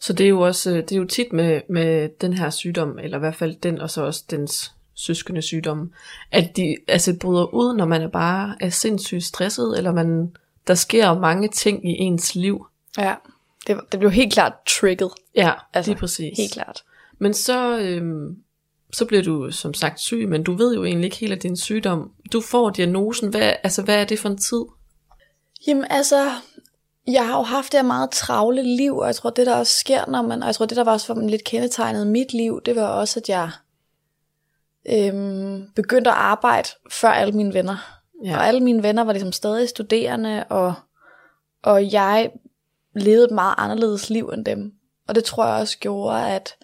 Så det er jo også, det er jo tit med, med den her sygdom, eller i hvert fald den, og så også dens søskende sygdom, at de altså bryder ud, når man er bare er sindssygt stresset, eller man, der sker mange ting i ens liv. Ja, det, det blev helt klart trigget. Ja, altså, lige præcis. Helt klart. Men så, øhm, så bliver du som sagt syg, men du ved jo egentlig ikke helt af din sygdom. Du får diagnosen. Hvad, altså, hvad er det for en tid? Jamen altså, jeg har jo haft det her meget travle liv, og jeg tror, det der også sker, når man, og jeg tror, det der var også for lidt kendetegnet mit liv, det var også, at jeg øhm, begyndte at arbejde før alle mine venner. Ja. Og alle mine venner var ligesom stadig studerende, og, og jeg levede et meget anderledes liv end dem. Og det tror jeg også gjorde, at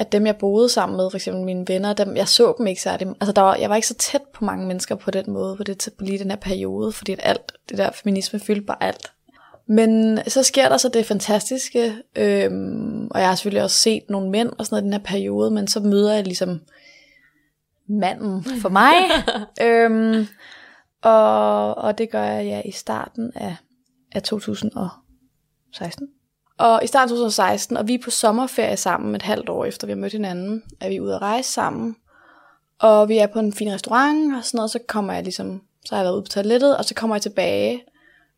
at dem jeg boede sammen med, for eksempel mine venner, dem, jeg så dem ikke særlig, altså der var, jeg var ikke så tæt på mange mennesker på den måde, på det, lige den her periode, fordi at alt, det der feminisme fyldte bare alt. Men så sker der så det fantastiske, øhm, og jeg har selvfølgelig også set nogle mænd og sådan noget i den her periode, men så møder jeg ligesom manden for mig. øhm, og, og det gør jeg ja, i starten af, af 2016. Og i starten 2016, og vi er på sommerferie sammen et halvt år efter vi har mødt hinanden, er vi ude at rejse sammen. Og vi er på en fin restaurant og sådan noget, så kommer jeg ligesom, så har jeg været ude på toilettet, og så kommer jeg tilbage,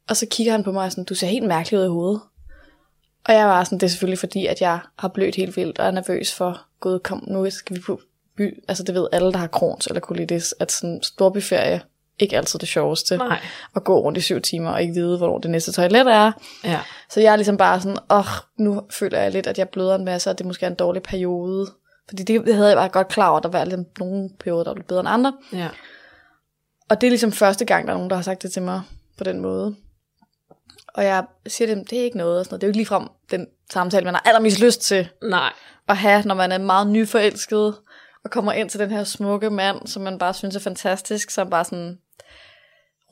og så kigger han på mig og sådan, du ser helt mærkelig ud i hovedet. Og jeg var sådan, det er selvfølgelig fordi, at jeg har blødt helt vildt, og er nervøs for, gud, kom, nu skal vi på by. Altså det ved alle, der har krons eller colitis, at sådan storbyferie ikke altid det sjoveste. Nej. At gå rundt i syv timer og ikke vide, hvornår det næste toilet er. Ja. Så jeg er ligesom bare sådan, åh, oh, nu føler jeg lidt, at jeg bløder en masse, og det er måske en dårlig periode. Fordi det, det havde jeg bare godt klar over, at der var ligesom nogle perioder, der blev bedre end andre. Ja. Og det er ligesom første gang, der er nogen, der har sagt det til mig på den måde. Og jeg siger dem, det er ikke noget. Og sådan noget. Det er jo ikke ligefrem den samtale, man har allermest lyst til Nej. at have, når man er meget nyforelsket, og kommer ind til den her smukke mand, som man bare synes er fantastisk, som bare sådan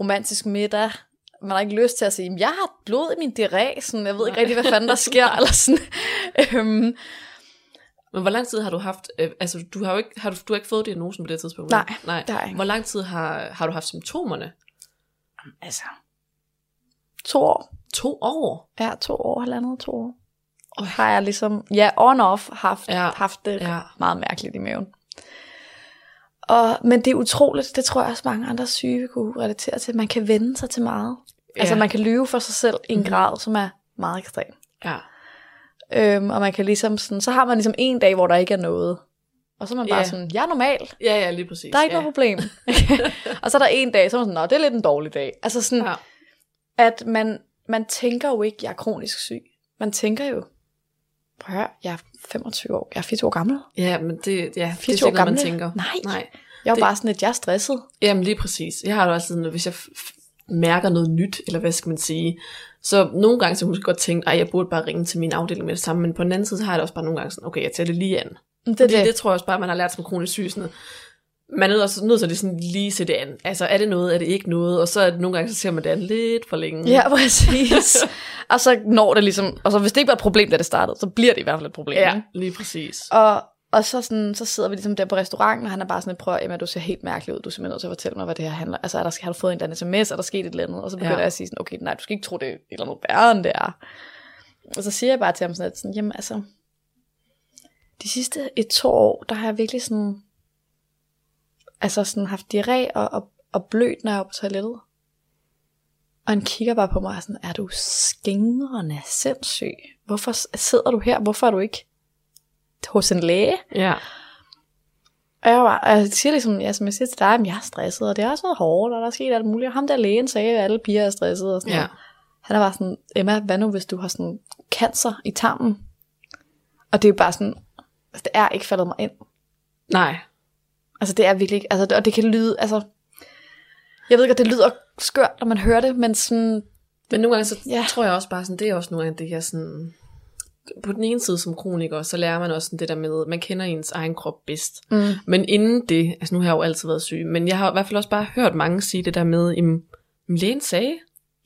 romantisk middag. Man har ikke lyst til at sige, jeg har blod i min diarré, sådan, jeg ved ikke rigtig, hvad fanden der sker, eller sådan. øhm, Men hvor lang tid har du haft, øh, altså du har jo ikke, har du, du har ikke fået diagnosen på det tidspunkt? Nej? Nej. det har ikke. Hvor lang tid har, har du haft symptomerne? altså, to år. To år? Ja, to år, halvandet, to år. Og har jeg ligesom, ja, on off haft, Ja, haft det ja. meget mærkeligt i maven. Og, men det er utroligt, det tror jeg også mange andre syge kunne relatere til. Man kan vende sig til meget. Ja. Altså man kan lyve for sig selv i en Mhm. grad, som er meget ekstrem. Ja. Øhm, og man kan ligesom sådan, så har man ligesom en dag, hvor der ikke er noget. Og så er man bare Ja. sådan, jeg er normal, Ja, ja, lige præcis. der er ikke ja. noget problem. og så er der en dag, så er man sådan, nå, det er lidt en dårlig dag. Altså sådan, Ja. at man, man tænker jo ikke, jeg er kronisk syg. Man tænker jo, prøv at høre, jeg 25 år, jeg er 24 år gammel. Ja, men det, ja, det er 24 år man tænker. Nej. Nej. Jeg er Det- bare sådan, at jeg er stresset. Jamen lige præcis. Jeg har det også sådan, hvis jeg mærker noget nyt, eller hvad skal man sige, så nogle gange så kunne jeg godt tænke, at jeg burde bare ringe til min afdeling med det samme, men på den anden side, så har jeg det også bare nogle gange sådan, okay, jeg tager det lige an. Det Fordi det. det tror jeg også bare, man har lært som kronisk syg, sådan, man er også nødt til at sådan lige se det an. Altså, er det noget, er det ikke noget? Og så er det nogle gange, så ser man det an lidt for længe. Ja, præcis. og så når det ligesom, og så hvis det ikke var et problem, da det startede, så bliver det i hvert fald et problem. ja ikke? lige præcis. Og, og så, sådan, så sidder vi ligesom der på restauranten, og han er bare sådan, prøv Emma, du ser helt mærkelig ud, du er simpelthen nødt til at fortælle mig, hvad det her handler. Altså, er der, har du fået en eller anden sms, er der sket et eller andet? Og så begynder Ja. ja. jeg at sige sådan, okay, nej, du skal ikke tro, det er et eller andet værre, end det er. Og så siger jeg bare til ham sådan, at sådan, jamen altså, de sidste et to år, der har jeg virkelig sådan, altså sådan haft diarré og, og, og blødt, når jeg er på toilettet. Og han kigger bare på mig og er sådan, er du skingrende sindssyg? Hvorfor sidder du her? Hvorfor er du ikke hos en læge? Ja. Og jeg, var, og jeg siger ligesom, ja, som jeg siger til dig, at jeg er stresset, og det har også været hårdt, og der er sket alt muligt. Og ham der lægen sagde, at alle piger er stresset og sådan Ja. noget. Han er bare sådan, Emma, hvad nu hvis du har sådan cancer i tarmen? Og det er jo bare sådan, altså det er ikke faldet mig ind. Nej. Altså det er virkelig altså, og det kan lyde, altså, jeg ved ikke, at det lyder skørt, når man hører det, men sådan, Men nogle gange, så Ja. tror jeg også bare sådan, det er også nogle gange det her sådan, på den ene side som kroniker, så lærer man også sådan det der med, man kender ens egen krop bedst. mm, Men inden det, altså nu har jeg jo altid været syg, men jeg har i hvert fald også bare hørt mange sige det der med, im, lægen sagde,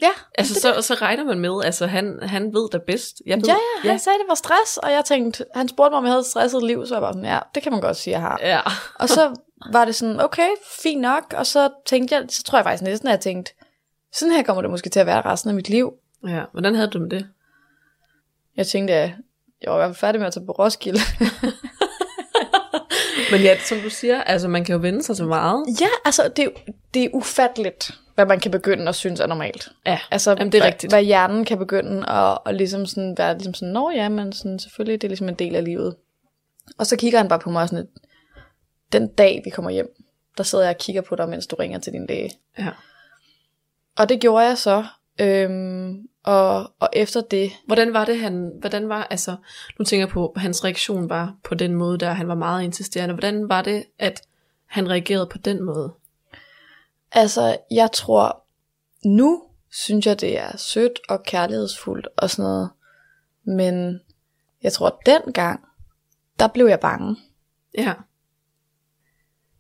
ja, altså så, så regner man med, altså han, han ved det bedst. Jeg ved, ja, ja, han sagde, det var stress, og jeg tænkte, han spurgte mig, om jeg havde et stresset liv, så jeg var sådan, ja, det kan man godt sige, jeg har. ja. Og så var det sådan, okay, fint nok. Og så tænkte jeg, så tror jeg faktisk næsten, at jeg tænkte, sådan her kommer det måske til at være resten af mit liv. ja. Hvordan havde du med det? Jeg tænkte, at jeg var i hvert fald færdig med at tage på Roskilde. Men ja, som du siger, altså man kan jo vende sig til meget. ja, altså, det, det er ufatteligt, hvad man kan begynde at synes er normalt. Ja, Altså, Jamen, det er hvad, rigtigt. hvad hjernen kan begynde at, at ligesom sådan være ligesom sådan, nå ja, men sådan, selvfølgelig, det er ligesom en del af livet. Og så kigger han bare på mig sådan, et, den dag vi kommer hjem, der sidder jeg og kigger på dig, mens du ringer til din læge. ja. Og det gjorde jeg så. Øhm, og, og efter det, Hvordan var det, han, hvordan var, altså, nu tænker jeg på, hans reaktion var på den måde, der han var meget insisterende. Hvordan var det, at han reagerede på den måde? Altså jeg tror, nu synes jeg, det er sødt og kærlighedsfuldt og sådan noget. Men jeg tror, dengang, der blev jeg bange. Ja,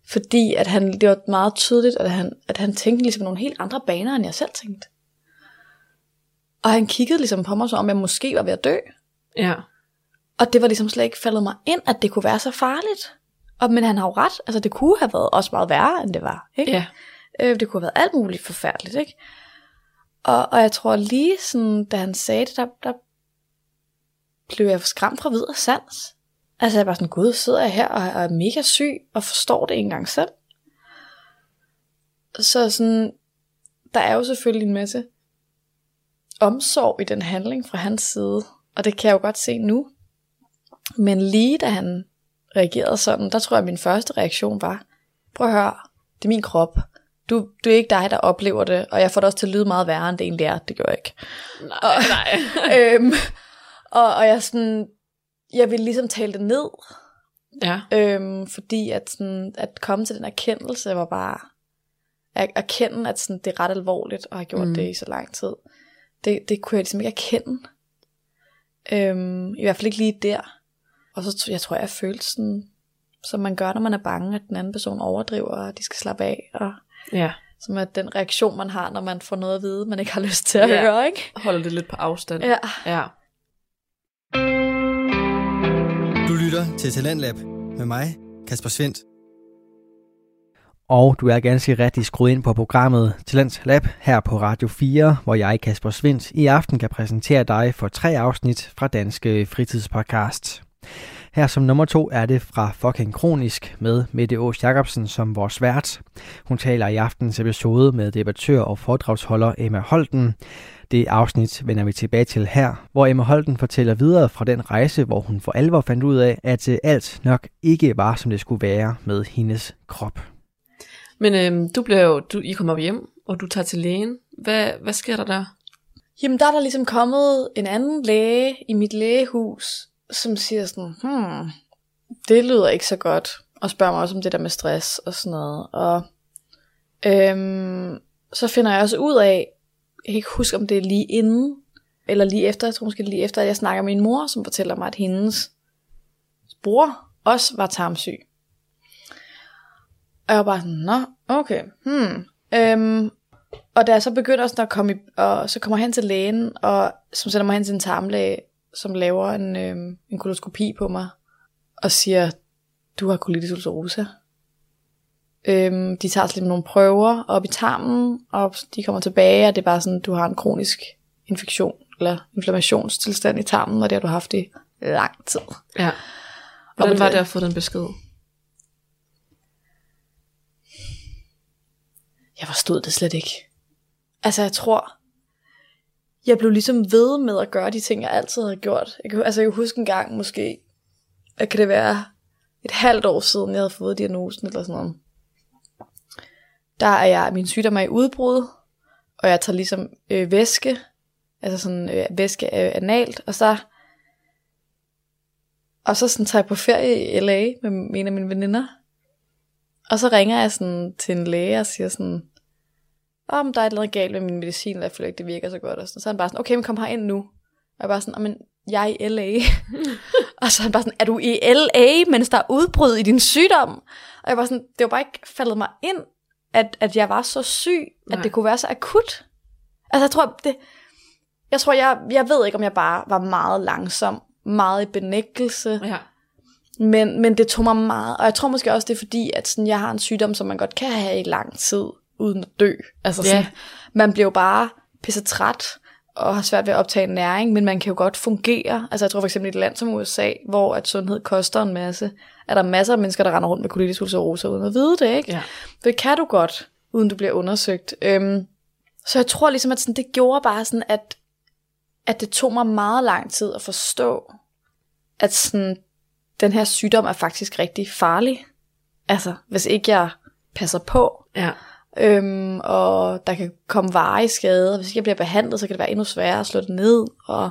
Fordi at han, det var meget tydeligt, at han, at han tænkte ligesom nogle helt andre baner, end jeg selv tænkte. Og han kiggede ligesom på mig, som om jeg måske var ved at dø. ja, Og det var ligesom slet ikke faldet mig ind, at det kunne være så farligt. Og, men han har jo ret. Altså, det kunne have været også meget værre, end det var. Ikke? ja, Øh, det kunne have været alt muligt forfærdeligt, ikke? Og, og jeg tror lige sådan, da han sagde det, der, der blev jeg skræmt fra videre sans. Altså jeg var sådan, gud, sidder jeg her og, og er mega syg, og forstår det ikke engang selv. Så sådan, der er jo selvfølgelig en masse omsorg i den handling fra hans side, og det kan jeg jo godt se nu. Men lige da han reagerede sådan, der tror jeg, at min første reaktion var, prøv at høre, det er min krop. Du, du er ikke dig, der oplever det, og jeg får det også til at lyde meget værre, end det egentlig er. Det gør jeg ikke. nej, nej. øhm, og, og jeg sådan, jeg ville ligesom tale det ned, ja, øhm, fordi at, sådan, at komme til den erkendelse var bare, at erkende, at sådan, det er ret alvorligt, og har gjort Mm. det i så lang tid. det, det kunne jeg ligesom ikke erkende. Øhm, I hvert fald ikke lige der. Og så jeg tror jeg, jeg følte sådan, som man gør, når man er bange, at den anden person overdriver, og de skal slappe af. Og Ja. som er den reaktion, man har, når man får noget at vide, man ikke har lyst til at Ja. høre, ikke? Holder det lidt på afstand. Ja. ja. Du lytter til Talentlab med mig, Kasper Svendt. Og du er ganske rigtig skruet ind på programmet Talent Lab her på Radio 4, hvor jeg, Kasper Svendt, i aften kan præsentere dig for tre afsnit fra Danske Fritidspodcast. Her som nummer to er det fra Fucking Kronisk med Mette Aas Jacobsen som vores vært. Hun taler i aftens episode med debattør og foredragsholder Emma Holten. Det afsnit vender vi tilbage til her, hvor Emma Holten fortæller videre fra den rejse, hvor hun for alvor fandt ud af, at øh, alt nok ikke var, som det skulle være med hendes krop. Men øhm, du bliver jo, du, I kommer hjem, og du tager til lægen. Hvad, hvad sker der der? Jamen, der er der ligesom kommet en anden læge i mit lægehus, som siger sådan, hmm, det lyder ikke så godt, og spørger mig også om det der med stress og sådan noget. Og øhm, så finder jeg også ud af, jeg kan ikke huske, om det er lige inden, eller lige efter, jeg tror måske lige efter, at jeg snakker med min mor, som fortæller mig, at hendes bror også var tarmsyg. Og jeg var bare sådan, nå, okay, hmm. Øhm, og da jeg så begynder sådan at komme i, og så kommer hen til lægen, og som sender mig hen til en tarmlæge, som laver en, øhm, en koloskopi på mig, og siger, du har colitis ulcerosa. Øhm, de tager slet nogle prøver op i tarmen, og de kommer tilbage, og det er bare sådan, du har en kronisk infektion, eller inflammationstilstand i tarmen, og det har du haft i lang tid. Ja. Hvordan var det at få den besked? Jeg forstod det slet ikke. Altså, jeg tror, jeg blev ligesom ved med at gøre de ting, jeg altid havde gjort. Jeg kan, altså, jeg kan huske en gang måske, at kan det være et halvt år siden, jeg havde fået diagnosen eller sådan noget. Der er jeg, min sygdom er i udbrud, og jeg tager ligesom øh, væske, altså sådan øh, væske øh, analt, og så og så sådan tager jeg på ferie i LA med en af mine veninder, og så ringer jeg sådan til en læge og siger sådan, om der er et eller andet galt med min medicin, eller jeg føler ikke, det virker så godt. Og sådan. så er han bare sådan, okay, men kom her ind nu. Og jeg bare sådan, men jeg er i LA. og så er han bare sådan, er du i LA, mens der er udbrud i din sygdom? Og jeg var sådan, det var bare ikke faldet mig ind, at, at jeg var så syg, at Nej. det kunne være så akut. Altså jeg tror, det, jeg tror, jeg, jeg ved ikke, om jeg bare var meget langsom, meget i benægtelse. Ja. Men, men det tog mig meget, og jeg tror måske også, det er fordi, at sådan, jeg har en sygdom, som man godt kan have i lang tid, uden at dø. Altså sådan, man bliver jo bare pisse træt, og har svært ved at optage næring, men man kan jo godt fungere. Altså jeg tror for eksempel i et land som USA, hvor at sundhed koster en masse, er der masser af mennesker, der render rundt med colitis ulcerosa uden at vide det, ikke? Ja. Det kan du godt, uden du bliver undersøgt. Øhm, så jeg tror ligesom, at sådan, det gjorde bare sådan, at, at det tog mig meget lang tid at forstå, at sådan, den her sygdom er faktisk rigtig farlig. Altså, hvis ikke jeg passer på, Ja. Øhm, og der kan komme varige skader. Hvis ikke jeg bliver behandlet, så kan det være endnu sværere at slå det ned, og,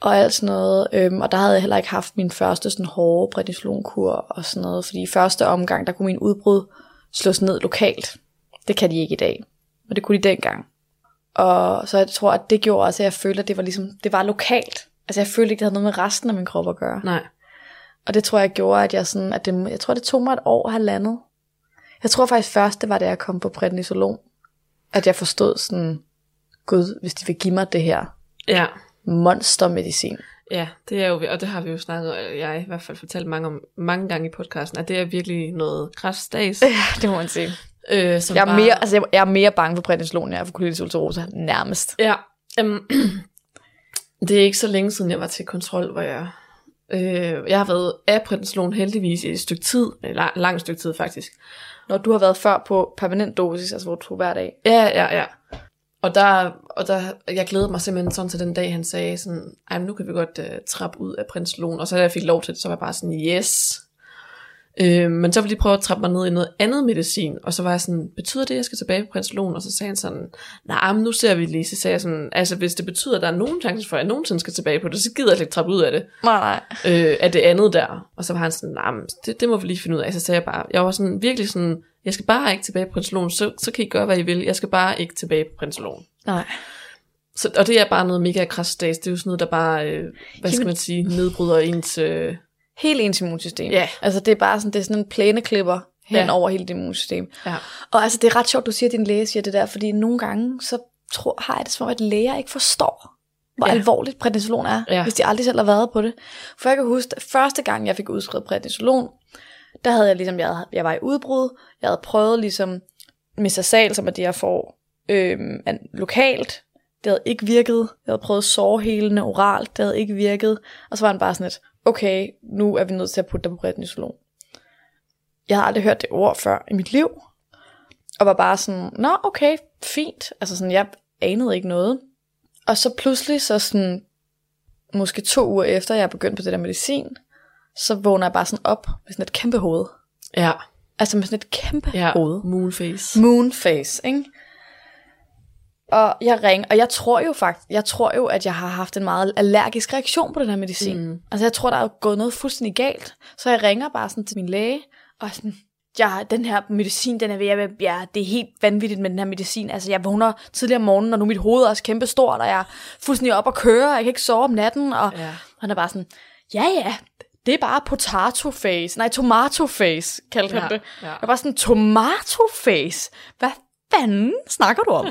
og alt sådan noget. Øhm, og der havde jeg heller ikke haft min første sådan hårde prednisolonkur og sådan noget, fordi i første omgang, der kunne min udbrud slås ned lokalt. Det kan de ikke i dag, men det kunne de dengang. Og så jeg tror, at det gjorde også, at jeg følte, at det var ligesom, det var lokalt. Altså jeg følte ikke, det havde noget med resten af min krop at gøre. Nej. Og det tror jeg gjorde, at jeg sådan, at det, jeg tror, det tog mig et år og halvandet. Jeg tror faktisk først, det var, da jeg kom på prednisolon, at jeg forstod sådan, gud, hvis de vil give mig det her Ja. monstermedicin. Ja, det er jo, og det har vi jo snakket, og jeg i hvert fald fortalt mange, om, mange gange i podcasten, at det er virkelig noget kræftstads. Ja, det må man sige. øh, som Jeg er, bare- mere, altså jeg, jeg er mere bange for prednisolon, end jeg er for colitis ulcerosa, nærmest. Ja, um, det er ikke så længe siden, jeg var til kontrol, hvor jeg... Øh, jeg har været af prednisolon heldigvis i et stykke tid, et lang, langt stykke tid faktisk. Når du har været før på permanent dosis, altså hvor du tog hver dag. Ja, ja, ja. Og der, og der, jeg glædede mig simpelthen sådan til den dag, han sagde sådan, ej, nu kan vi godt uh, trappe ud af prednisolon. Og så da jeg fik lov til det, så var jeg bare sådan, yes. Øh, men så ville de prøve at trappe mig ned i noget andet medicin, og så var jeg sådan, betyder det, at jeg skal tilbage på prednisolon? Og så sagde han sådan, nej, men nu ser vi lige. Så sagde jeg sådan, altså hvis det betyder, at der er nogen chance for, at jeg nogensinde skal tilbage på det, så gider jeg ikke trappe ud af det Nej, nej. øh, af det andet der. Og så var han sådan, nej, men det, det må vi lige finde ud af. Så sagde jeg bare, jeg var sådan virkelig sådan, jeg skal bare ikke tilbage på prednisolon, så, så kan I gøre, hvad I vil. Jeg skal bare ikke tilbage på prednisolon. Nej. Så, og det er bare noget mega krasdags. Det er jo sådan noget, der bare, øh, hvad skal man sige, nedbryder ens... Øh, Helt ens immunsystem. Ja. Altså det er bare sådan, det er sådan en plæneklipper hen Ja. over hele dit immunsystem. ja. Og altså det er ret sjovt, du siger, at din læge siger det der, fordi nogle gange, så tror, har jeg det som om, at læger ikke forstår, hvor Ja. alvorligt prednisolon er, Ja. hvis de aldrig selv har været på det. For jeg kan huske, at første gang, jeg fik udskrevet prednisolon, der havde jeg ligesom, jeg, havde, jeg var i udbrud, jeg havde prøvet ligesom mesasal, som er det, jeg får øhm, lokalt. Det havde ikke virket. Jeg havde prøvet sårhelende oralt. Det havde ikke virket. Og så var han bare sådan et, okay, nu er vi nødt til at putte dig på prednisolon. Jeg har aldrig hørt det ord før i mit liv. Og var bare sådan, nå okay, fint. Altså sådan, jeg anede ikke noget. Og så pludselig, så sådan, måske to uger efter, jeg er begyndt på det der medicin, så vågner jeg bare sådan op med sådan et kæmpe hoved. Ja. Altså med sådan et kæmpe ja. hoved. Moonface. Moonface, ikke? Og jeg ringer, og jeg tror jo faktisk, jeg tror jo, at jeg har haft en meget allergisk reaktion på den her medicin. Mm. Altså jeg tror, der er gået noget fuldstændig galt. Så jeg ringer bare sådan til min læge, og sådan, ja, den her medicin, den er ved at ja, det er helt vanvittigt med den her medicin. Altså jeg vågner tidligere om morgenen, og nu er mit hoved er også kæmpe stort, og jeg er fuldstændig op og køre, og jeg kan ikke sove om natten, og Ja. han er bare sådan, ja ja, det er bare potato face. Nej, tomato face, kaldte Ja, han det. ja. Jeg var sådan, tomato face? Hvad fanden snakker du om?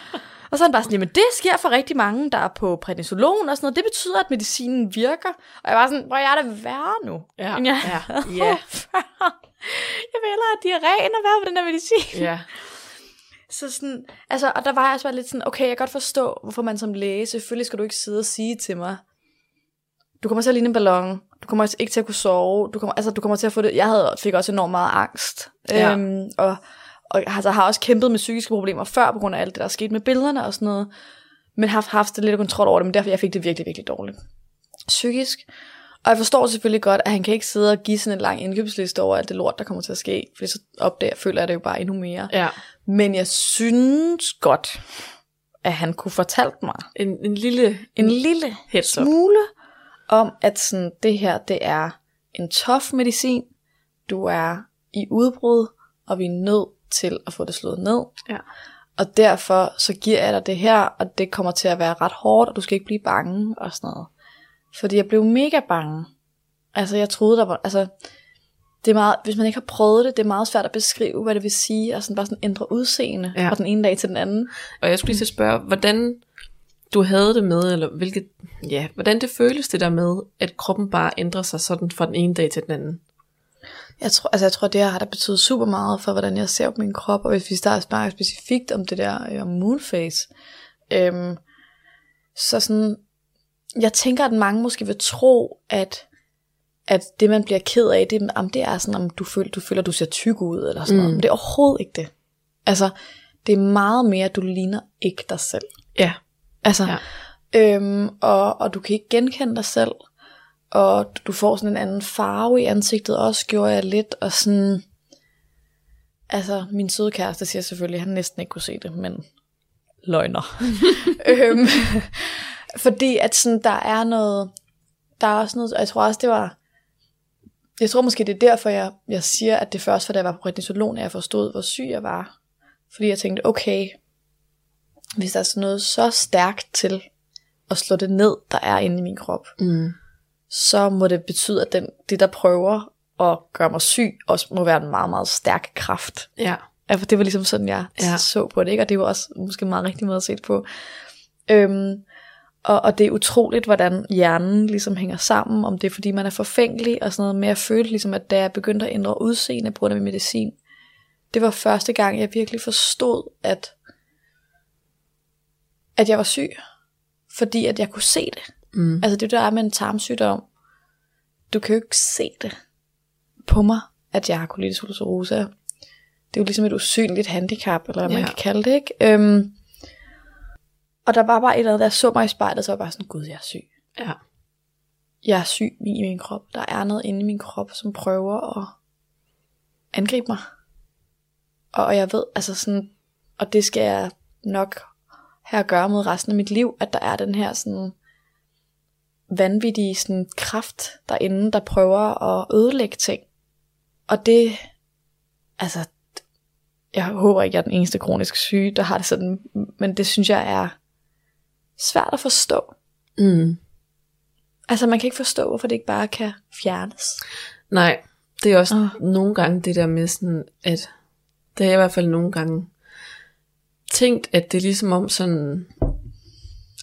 og så er han bare sådan, jamen det sker for rigtig mange, der er på prednisolon og sådan noget. Det betyder, at medicinen virker. Og jeg var sådan, hvor jeg er det værre nu. Ja. end jeg Ja. Ja. Jeg vil hellere have diarré, end at være på den her medicin. Ja. Så sådan, altså, og der var jeg også bare lidt sådan, okay, jeg kan godt forstå, hvorfor man som læge, selvfølgelig skal du ikke sidde og sige til mig, du kommer til at ligne en ballon, du kommer ikke til at kunne sove, du kommer, altså, du kommer til at få det, jeg havde, fik også enormt meget angst, Ja. øhm, og, og altså, har også kæmpet med psykiske problemer før, på grund af alt det, der er sket med billederne og sådan noget, men har haft, haft lidt kontrol over det, men derfor jeg fik det virkelig, virkelig dårligt. Psykisk. Og jeg forstår selvfølgelig godt, at han kan ikke sidde og give sådan en lang indkøbsliste over alt det lort, der kommer til at ske, for så opdager, føler jeg det jo bare endnu mere. ja. Men jeg synes godt, at han kunne fortalt mig En, en lille en lille heads up. smule om, at sådan, det her, det er en tof medicin. Du er i udbrud, og vi er nødt til at få det slået ned. Ja. Og derfor så giver jeg dig det her, og det kommer til at være ret hårdt, og du skal ikke blive bange og sådan noget. Fordi jeg blev mega bange. Altså jeg troede, der var, altså det er meget, hvis man ikke har prøvet det, det er meget svært at beskrive, hvad det vil sige, og sådan bare sådan ændre udseende Ja. fra den ene dag til den anden. Og jeg skulle lige at spørge, hvordan du havde det med, eller hvilket, ja, hvordan det føles det der med, at kroppen bare ændrer sig sådan fra den ene dag til den anden. Jeg tror, altså jeg tror, det her har der betydet super meget for, hvordan jeg ser på min krop, og hvis vi starter snakke specifikt om det der øh, om moonface, øhm, så sådan, jeg tænker, at mange måske vil tro, at, at det, man bliver ked af, det, om det er sådan, om du føler, du føler, du ser tyk ud, eller sådan mm. noget, men det er overhovedet ikke det. Altså, det er meget mere, at du ligner ikke dig selv. Ja. Altså, ja. øhm, og, og du kan ikke genkende dig selv, og du får sådan en anden farve i ansigtet, også gjorde jeg lidt, og sådan, altså min søde kæreste siger selvfølgelig, at han næsten ikke kunne se det, men løgner. øhm, fordi at sådan, der er noget, der er også noget, og jeg tror også, det var, jeg tror måske, det er derfor, jeg, jeg siger, at det først var, da jeg var på prednisolon, at jeg forstod, hvor syg jeg var. Fordi jeg tænkte, okay, hvis der er sådan noget så stærkt til at slå det ned, der er inde i min krop, Mm. Så må det betyde, at den, det, der prøver at gøre mig syg, også må være en meget, meget stærk kraft. Ja. Ja, for det var ligesom sådan, jeg Ja. så på det, ikke? og det var også måske en meget rigtig måde at se det på. Øhm, og, og det er utroligt, hvordan hjernen ligesom hænger sammen, om det er fordi, man er forfængelig og sådan noget, men jeg følte ligesom, at da jeg begyndte at ændre udseende på grund af min medicin, det var første gang, jeg virkelig forstod, at, at jeg var syg, fordi at jeg kunne se det. Mm. Altså det der er med en tarmsygdom, du kan jo ikke se det på mig, at jeg har colitis ulcerosa. Det er jo ligesom et usynligt handicap, eller hvad man Ja. kan kalde det, ikke? Øhm, og der var bare et eller andet, der så mig i spejlet, så var jeg bare sådan, gud, jeg er syg. Ja. Jeg er syg i min krop. Der er noget inde i min krop, som prøver at angribe mig. Og, og jeg ved, altså sådan, og det skal jeg nok have at gøre med resten af mit liv, at der er den her sådan vanvittige sådan kraft derinde, der prøver at ødelægge ting. Og det, altså, jeg håber ikke, jeg er den eneste kronisk syge, der har det sådan, men det synes jeg er svært at forstå. Mm. Altså man kan ikke forstå, hvorfor det ikke bare kan fjernes. Nej, det er også oh. nogle gange det der med sådan, at det er i hvert fald nogle gange tænkt, at det er ligesom om sådan,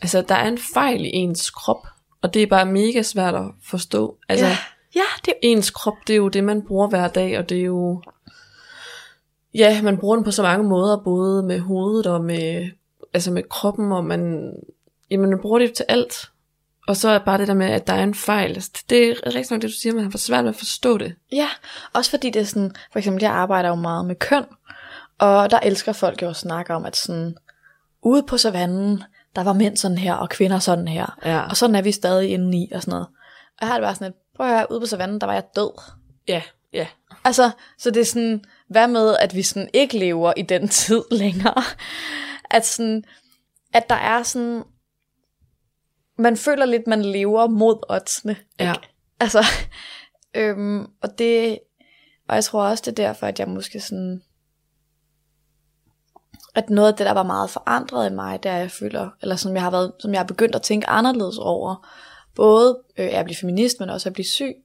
altså der er en fejl i ens krop, og det er bare mega svært at forstå. Altså, Ja. Ja, det ens krop, det er jo det, man bruger hver dag, og det er jo... Ja, man bruger den på så mange måder, både med hovedet og med, altså med kroppen, og man, jamen, man bruger det til alt. Og så er bare det der med, at der er en fejl. Altså, det er rigtig nok det, du siger, man har for svært ved at forstå det. Ja, også fordi det er sådan, for eksempel jeg arbejder jo meget med køn, og der elsker folk jo at snakke om, at sådan, ude på savannen, der var mænd sådan her, og kvinder sådan her, Ja. og sådan er vi stadig indeni, og sådan noget. Og jeg har det bare sådan, at prøv at høre, ude på savannen, der var jeg død. Ja, ja. Altså, så det er sådan, hvad med, at vi sådan ikke lever i den tid længere? At sådan, at der er sådan, man føler lidt, man lever mod oddsene. Ja. Altså, øhm, og det, og jeg tror også, det er derfor, at jeg måske sådan, at noget af det, der var meget forandret i mig, der jeg føler, eller som jeg har været, som jeg har begyndt at tænke anderledes over, både øh, at blive feminist, men også at blive syg,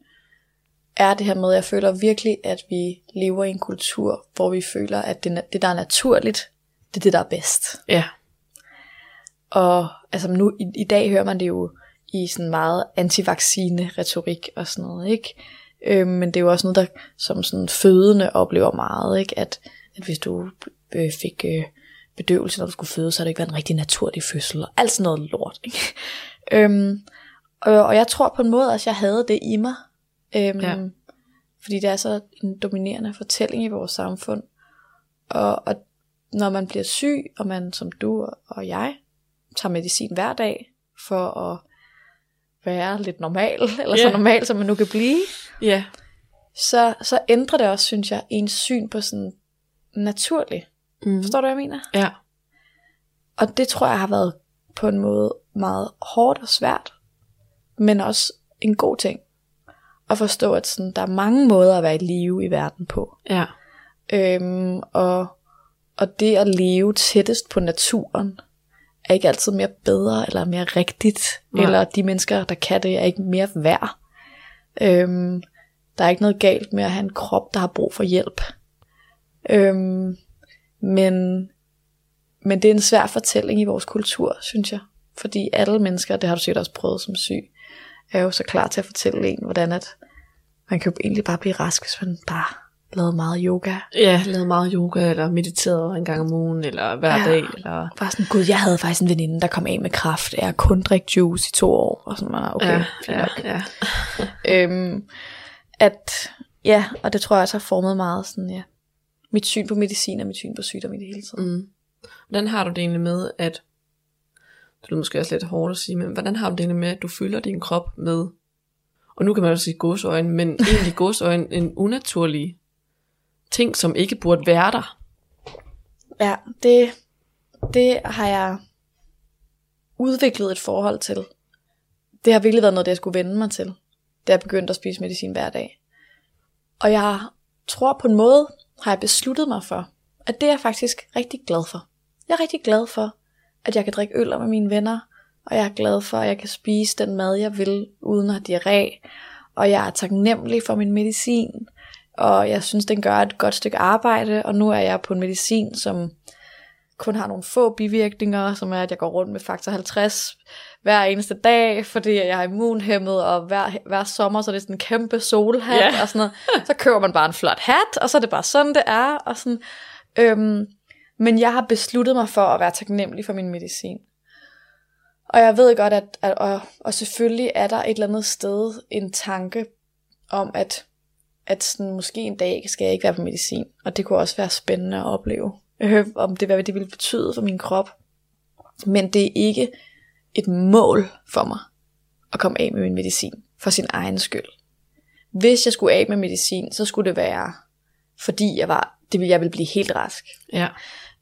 er det her med, at jeg føler virkelig, at vi lever i en kultur, hvor vi føler, at det, det der er naturligt, det er det, der er bedst. Ja. Og altså nu i, i dag hører man det jo i sådan meget antivaccine retorik og sådan noget, ikke? Øh, men det er jo også noget, der som sådan fødende oplever meget, ikke? At, at hvis du øh, fik øh, bedøvelse, når du skulle føde, så har det ikke været en rigtig naturlig fødsel, og alt sådan noget lort, ikke? øhm, og, og jeg tror på en måde, at jeg havde det i mig. Øhm, Ja. Fordi det er så en dominerende fortælling i vores samfund. Og, og når man bliver syg, og man som du og- jeg tager medicin hver dag for at være lidt normal, eller så Ja. normal som man nu kan blive, Ja. så, så ændrer det også, synes jeg, ens syn på sådan naturligt. Mm. Forstår du, hvad jeg mener? Ja. Og det tror jeg har været på en måde meget hårdt og svært, men også en god ting. At forstå, at sådan, der er mange måder at være i live i verden på. Ja. Øhm, og, og det at leve tættest på naturen, er ikke altid mere bedre, eller mere rigtigt, Nej. eller de mennesker, der kan det, er ikke mere værd. Øhm, der er ikke noget galt med at have en krop, der har brug for hjælp. Øhm, men, men det er en svær fortælling i vores kultur, synes jeg. Fordi alle mennesker, det har du sikkert også prøvet som syg, er jo så klar til at fortælle en, hvordan at man kan jo egentlig bare blive rask, hvis man bare lavede meget yoga. Ja, lavet meget yoga, eller mediteret en gang om ugen, eller hver Ja. dag, eller... Bare sådan, gud, jeg havde faktisk en veninde, der kom af med kraft. Jeg kun drikke juice i to år. Og sådan, ah, okay, ja, fint ja, nok. ja. Øhm, at, ja, og det tror jeg også har formet meget sådan, ja, mit syn på medicin og mit syn på sygdom i det hele taget. Mm. Hvordan har du det egentlig med, at, det er måske også lidt hårdt at sige, men hvordan har du det egentlig med, at du fylder din krop med, og nu kan man jo sige godsøjne, men egentlig godsøjne en unaturlig ting, som ikke burde være der. Ja, det, det har jeg udviklet et forhold til. Det har virkelig været noget, det jeg skulle vende mig til, da jeg begyndte at spise medicin hver dag. Og jeg tror på en måde, har jeg besluttet mig for, at det er jeg faktisk rigtig glad for. Jeg er rigtig glad for, at jeg kan drikke øl med mine venner, og jeg er glad for, at jeg kan spise den mad, jeg vil, uden at have diarré. Og jeg er taknemmelig for min medicin, og jeg synes, den gør et godt stykke arbejde, og nu er jeg på en medicin, som kun har nogle få bivirkninger, som er, at jeg går rundt med faktor 50 hver eneste dag, fordi jeg er immunhæmmet, og hver, hver sommer, så er det sådan en kæmpe solhat, Ja. og sådan noget. Så køber man bare en flot hat, og så er det bare sådan, det er, og sådan, øhm, men jeg har besluttet mig for at være taknemmelig for min medicin. Og jeg ved godt, at, at og, og selvfølgelig er der et eller andet sted en tanke om, at, at sådan, måske en dag skal jeg ikke være på medicin, og det kunne også være spændende at opleve, øh, om det, hvad det ville betyde for min krop. Men det er ikke et mål for mig at komme af med min medicin for sin egen skyld. Hvis jeg skulle af med medicin, så skulle det være, fordi jeg var, det ville, jeg ville blive helt rask. Ja.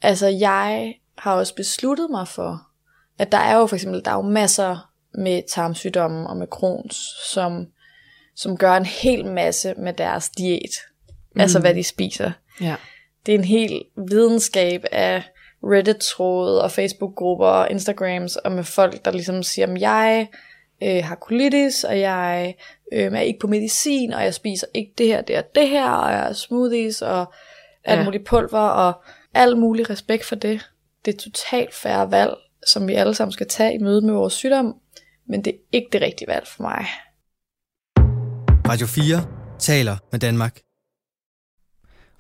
Altså jeg har også besluttet mig for, at der er jo for eksempel, der er jo masser med tarmsygdomme og med Crohn's, som, som gør en hel masse med deres diæt. Mm. Altså hvad de spiser. Ja. Det er en hel videnskab af Reddit-tråde og Facebook-grupper og Instagrams, og med folk, der ligesom siger, at jeg øh, har colitis, og jeg øh, er ikke på medicin, og jeg spiser ikke det her, det og det her, og jeg har smoothies, og alt Ja. muligt pulver, og al mulig respekt for det. Det er totalt færre valg, som vi alle sammen skal tage i møde med vores sygdom, men det er ikke det rigtige valg for mig. Radio 4 taler med Danmark.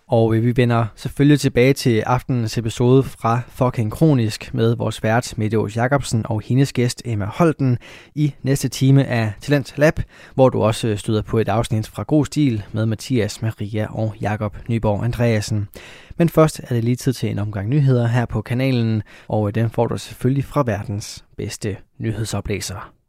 Og øh, vi vender selvfølgelig tilbage til aftenens episode fra Fucking Kronisk med vores vært Mette Aarhus Jacobsen og hendes gæst Emma Holten i næste time af Talent Lab, hvor du også øh, støder på et afsnit fra God Stil med Mathias, Maria og Jakob Nyborg Andreasen. Men først er det lige tid til en omgang nyheder her på kanalen, og øh, den får du selvfølgelig fra verdens bedste nyhedsoplæser.